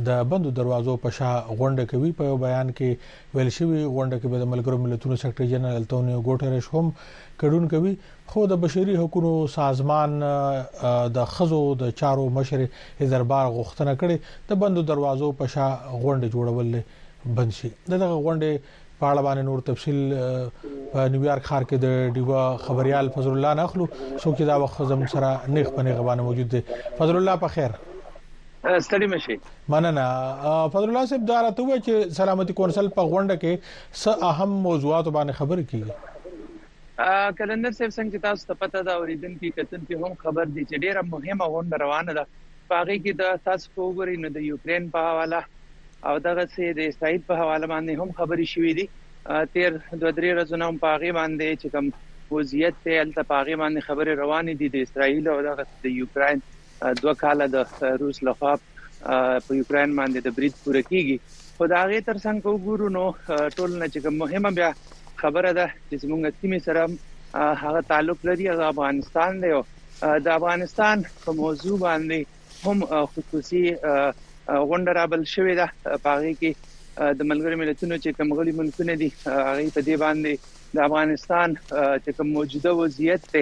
د بندو دروازو په شا غونډه کوي په بیان کې ویل شوی غونډه کې به د ملګرو ملتونو سېکرټري جنرال انټونیو ګوټریش هم کډون کوي خو د بشري حقونو سازمان د ښځو د چارو مشرې هیدربار غوښتنه کړې د بندو دروازو په شا غونډې جوړول لې بند شي دغه غونډې په اړه باندې نور تفصيل په نیویارک ښار کې د ډیوا خبريال فضل الله نخلو څوک چې دا وخت زموږ سره نیغ پنه غبانه موجود دی فضل الله په خیر ستړي مشي مننه فضل الله صاحب دا راته و چې سلامتي کونسل په غونډه کې څه اهم موضوعات باندې خبرې کیږي قلندر صاحب څنګه تاسو ته پته ده اوریدونکي کتونکي هم خبر دي چې ډیره مهمه غونډه روانه ده په هغه کې د تاسو په وګوري نو د یوکرين په حواله او دغه سي د اسرائیل په حواله باندې هم خبري شوې دي تیر دوه درې ورځې نوم په هغه باندې چې کوم وضعیت ته الته په هغه باندې خبري روانې دي د اسرائیل او دغه د یوکرين دوه کاله د روس لخوا په یوکرين باندې د برید پوره کیږي خو دا غي تر څنګ کو ګورو نو ټول نه چې مهمه بیا خبره ده چې زمونږ سیمه سره هغه تعلق لري هغه افغانستان دی او د افغانستان په موضوع باندې هم خصوصي غونډه رابل شوې ده په هغه کې د ملګرو ملتونو چې کوم غړي ملکونه دي هغه په دې باندې د افغانستان چې کوم موجوده وضعیت ته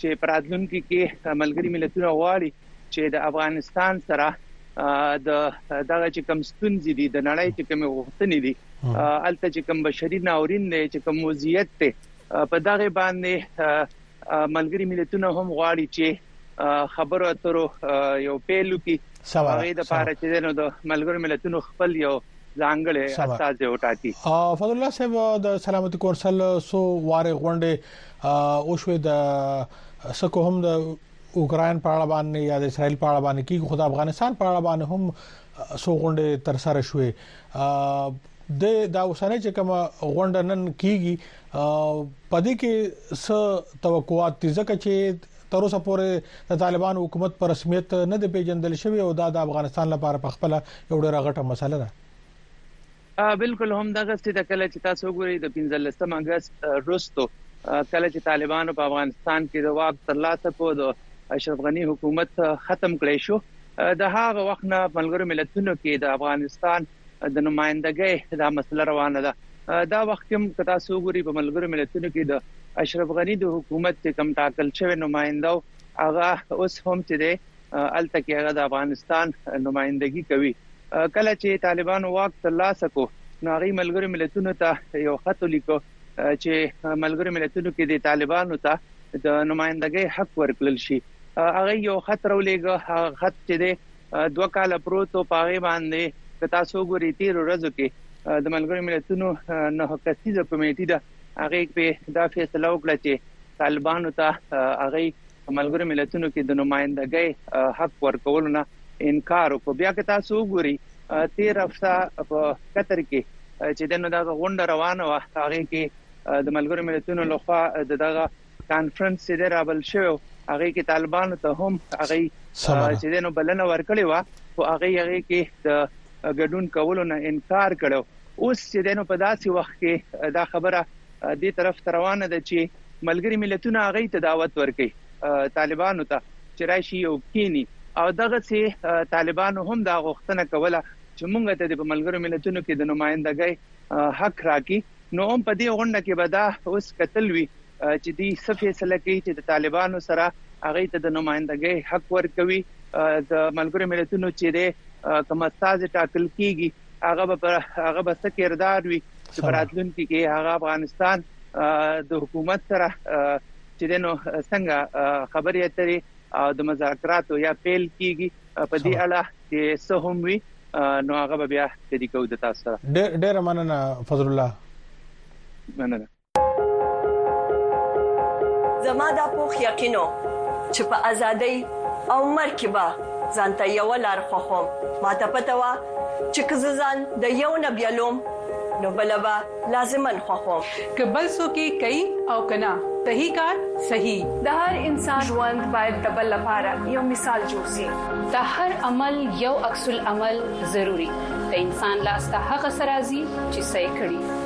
چې په راتلونکي کې ملګري ملتونه غواړي چې د افغانستان سره د دغه چې کم ستونزې دي د نړۍ چې کم غوښتنې دي الته چې کم بشري ناورین دی چې کم وضعیت دی په دغه باندې ملګري ملتونه هم غواړي چې خبرو اترو یو پیلو کې هغه د پاره چې نو د ملګرو ملتونو خپل یو ځانګړي استاد یو ټاکي فضل الله صاحب د سلامتي کورسل سو واره غونډه او شوې د سکو هم د اوکرين په اړه باندې یا د اسرایل په اړه باندې کې خو د افغانستان په اړه باندې هم سو غونډه تر سره شوې د دا اوسنۍ چې کوم غونډه نن کیږي پدې کې س توقعات دي ځکه چې تر اوسه پورې د طالبان حکومت پر رسمیت نه دی پیژندل شوی او دا د افغانستان لپاره په خپل یو ډېر غټه مسله ده بلکل همدغسې ده کله چې تاسو وګورئ د پنځلسم اګست وروسته کله چې طالبانو په افغانستان کې د واک ترلاسه کړ د اشرف غني حکومت ختم کړی شو د هغه وخت نه ملګرو ملتونو کې د افغانستان د نمائندګۍ دا مسله روانه ده دا وخت هم کتا سو غوري په ملګرو ملتونو کې د اشرف غنی د حکومت چې کم ټاکل شوی نمائنده هغه اوس هم چې هلته کې هغه د افغانستان نمایندګي کوي کله چې طالبانو واک ترلاسه کو نو هغه ملګرو ملتونو ته یو خط ولیکو چې ملګرو ملتونو کې د طالبانو ته د نمائندګۍ حق ورکړل شي هغه یو خط راولېګ خط چې د دوه کال پروت او پاغه باندې که تاسو ګوري تیر ورځو کې د ملګرو ملتونو نه کسیزه کمیټه ده هغه په دا فیصله وکړه چې طالبانو ته هغه په ملګرو ملتونو کې د نمایندګۍ حق ورکولو نه انکار وکړ بیا که تاسو وګورئ تیر هفته په قطر کې چې دنه دا غونډه روانه و هغه کې د ملګرو ملتونو لخوا دغه کانفرنس چې رابل شو هغه کې طالبانو ته هم هغه چې دنه بلنه ورکړې و او هغه هغه کې د ګډون کولو نه انکار کړو اوس چې دنه په داسې وخت کې دا خبره دې طرف ته روانه ده چې ملګري ملتونه هغه ته دعوت ورکړي طالبانو ته چې راشي او کینی او دغه سي طالبانو هم دا غوښتنه کوله چې مونږ ته د ملګرو ملتونو کې د نمائندګۍ حق راکړي نو هم په دې غونډه کې به دا اوس قتل وی چې دی څه فیصله کوي چې د طالبانو سره هغه ته د نمائندګۍ حق ورکوي د ملګرو ملتونو چې د کمستاز ټاکل کیږي هغه به پر هغه به څه کردار وي چې په راتلونکي کې هغه افغانستان د حکومت سره چې دنو څنګه خبرې اترې او د مذاکراتو یا پیل کیږي په دې اړه چې څه هم وي نو هغه بیا شریکو د تاسو سره ډېر مننه فضل الله مننه زما دا پوخ یقینو چې په ازادۍ او مرګ کې به ځانته یو لار خوخم ما ته پته و چې که ځان د یو نبیلوم نو بلبا لازمن خوخم که بل سو کې کوي او کنا صحیح کار صحیح د هر انسان ژوند باید د بل لپاره یو مثال جوړ شي د هر عمل یو عکس العمل ضروری د انسان لاس ته هغه سرازي چې صحیح کړي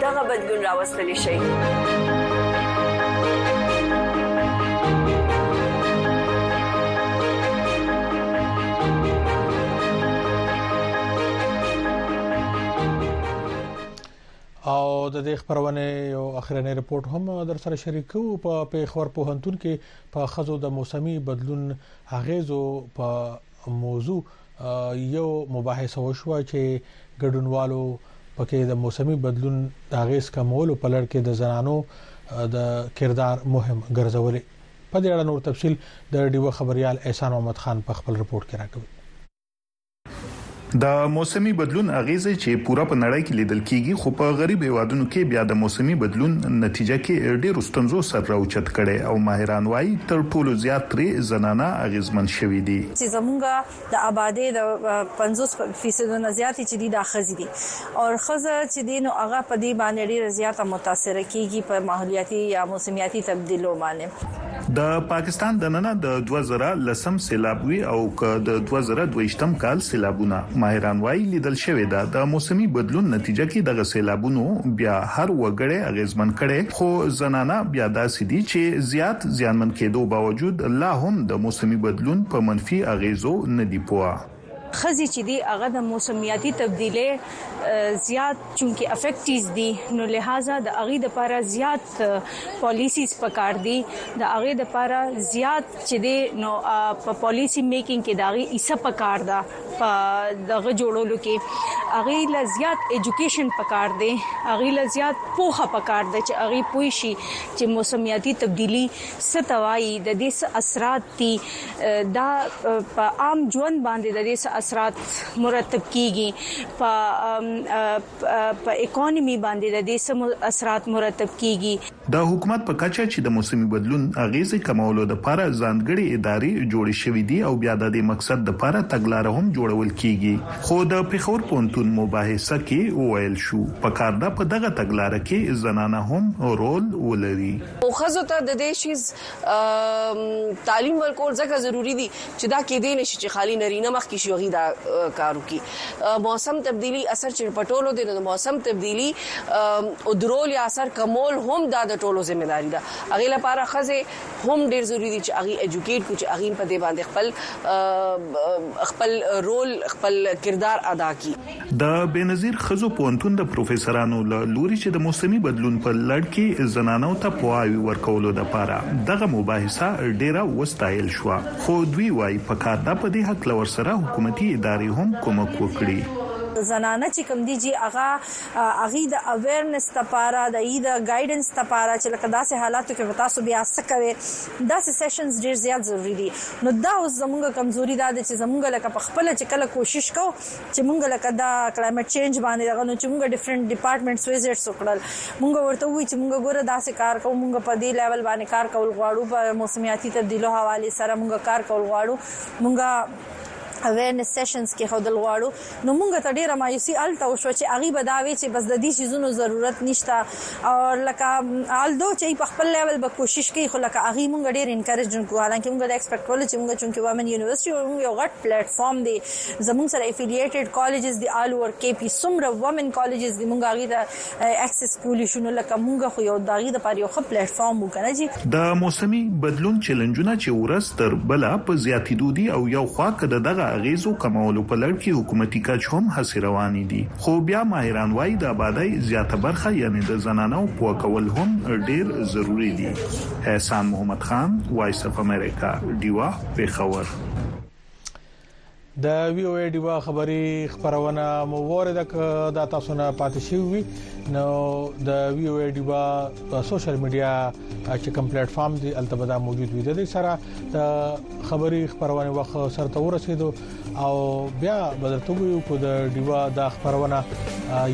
دغه بدلون راوستلی شي او د دې خبرونه یو اخرنی رپورت هم در سره شریکو په پیښور پوهنتون کې په خزو د موسمي بدلون اغیزو په موضوع یو مباحثه وشو چې ګډونوالو پکې د موسمي بدلون د اغیز کمولو په لړ کې د زنانو د کردار مهم ګرځولې په دې اړه نور تفصيل د ډیو خبريال احسان محمد خان په خپل رپورت کې راکوي د موسمي بدلون اغېزې چې پوره په نړۍ کې لیدل کېږي، خو په غریب هېوادونو کې بیا د موسمي بدلون نتیجه کې ډېرو ستونزو سر راوچت کړی او ماهران وايي، تر ټولو زیات ترې زنانه اغېزمن شوې دي. چې زموږ د ابادۍ د پنځوس فیصدو نه زیاتې چې دي، دا ښځې دي او ښځه چې دي نو هغه په دي باندې ډيره زياته متاثره کيږي په ماحولياتي يا موسمياتي تبديلو باندې. د پاکستان دننه د دوه زره لسم سيلاب وي او که د دوه زره دوه ویشتم کال سيلابونه، ماهران وايي ليدل شوې ده د موسمي بدلون نتيجه کې دغه سيلابونو بيا هر وګړی اغيزمن کړی خو زنانه بيا داسې دي چې زيات زيانمن کيدو باوجود لا هم د موسمي بدلون په منفي اغيزو نه دي پوه. ښځې چې دي هغه د موسمیاتي تبدیلۍ زیات چونکې افیکټیز دي نو لهذا د هغوی لپاره زیات پالیسیز پکار دي د هغوی لپاره زیات چې دي نو په پالیسي میکینګ کې د هغوی حصه پکار ده په دغه جوړولو کې هغوی له زیات ایجوکیشن پکار دی هغوی له زیات پوهه پکار ده چې هغوی پوه شي چې موسمیاتي تبدیلي څه ته وايي د دې څه اثرات دي دا په عام ژوند باندې د دې څه اثرات مرتب کیږي په په اکانومي باندې د دې څه اثرات مرتب کیږي د حکومت په کچه چې د موسمي بدلون اغیزې کمولو لپاره ځانګړې ادارې جوړې شوې دي او بیا د دې مقصد لپاره تګلاره هم جوړول کیږي خو د پېښور پوهنتون مباحثه کې وویل شو پکار ده په دغه تګلاره کې زنانه هم رول ولري او ښځو ته د دې شي تعلیم ورکول ځکه ضروری دي چې دا کې دي نشي چې خالی نرینه مخ کې شوغي دا کارو کې موسم تبدیلی اثر چې پټولو دي نو موسم تبدیلی او درول یا اثر کمول هم دا د ټولو ذمہ داری ده اغه لپاره خزه هم ډیر ضروری دي چې اغه ایجوکیټ کو چې اغه په دې باندې خپل خپل رول خپل کردار ادا کړي د بېنظیر ښځو پوهنتون د پروفیسرانو له لوري چې د موسمي بدلون په لړ کې زنانو ته پوهاوي ورکولو لپاره دغه مباحثه ډېره وستایل شوه، خو دوی وايي پکار ده په دې هکله ورسره حکومتي ادارې هم کومک وکړي. زنانه چې کوم دي جي هغه هغوی د اویرنس لپاره د هغوی د ګایډنس لپاره چې لکه داسې حالاتو کې به تاسو بیا څه کوئ داسې سیشنز ډېر زیات ضروري دي نو دا اوس زموږ کمزوري دا ده چې زموږ لکه په خپله چې کله کوشش کوو چې مونږ لکه دا کلایمټ چینج باندې دغه نو چې مونږ ډیفرنٹ ډپارټمنټس ویزټس وکړل مونږ ورته وی چې مونږ ګوره داسې کار کوو مونږ په دې لیول باندې کار کول غواړو په موسمیاتي تبدیلو حواله سره مونږ کار کول غواړو مونږ اویرنس سیشنز کې خودل غواړو نو مونږ ته ډیره مایوسی الته او شو چې اغي بداوي چې بس د دې شیزونو ضرورت نشته او لکه الدو چې په خپل لیول به کوشش کوي خو لکه اغي مونږ ډیر انکریج کوو حالانکه مونږ د ایکسپیکټ کول چې مونږ چونکی وامن یونیورسيټي یو غټ پلیټ فارم دی زمونږ سره افیلیټیډ کالجز دی آل اوور کې پی څومره وومن کالجز دی مونږ هغه ته اکسس کولی شو نو لکه مونږ خو یو داغي د پاره یو ښه پلیټ فارم وو کنه جی. د موسمي بدلون چیلنجونه چې ورځ تر بله په زیاتیدو دي او یو خوا که د دغه اغیزو کمولو په لړ کې حکومتي کچ هم هڅې روانې دي خو بیا ماهران وايي د ابادۍ زیاته برخه یعنې د زنانو پوه کول هم ډیر ضروري دي. احسان محمد خان، وایس اف امریکا، ډیوه، پیښور. د وی او ای ډیوا خبری خبرونه مو وریده ک دا تاسو نه پاتې شي وي نو د وی او ای ډیوا سوشل میډیا چې کوم پلیټ فارم دی التبدا موجود وي د دې سره د خبری خبرونه وخت سره تور رسیدو او بیا بدرته ویو کو د ډیوا د خبرونه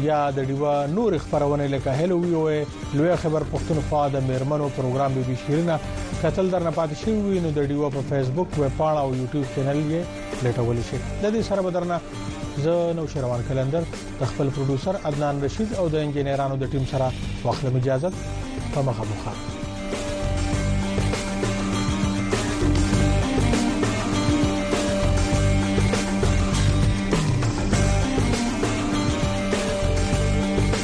یا د ډیوا نور خبرونه لکه هلو وی او ای لوی خبر پښتونخوا د میرمنو پروګرام بي بي شیرینه کتل درنه پاتې شوی وي نو د ډیوه په فیسبوک ویب پاڼه او یوټیوب چینل یې لټول شي د دې سره بدرنه زه نو شروان کلندر د خپل پروډوسر عدنان رشید او د انجنیرانو د ټیم سره واخلم اجازه په مخه مخه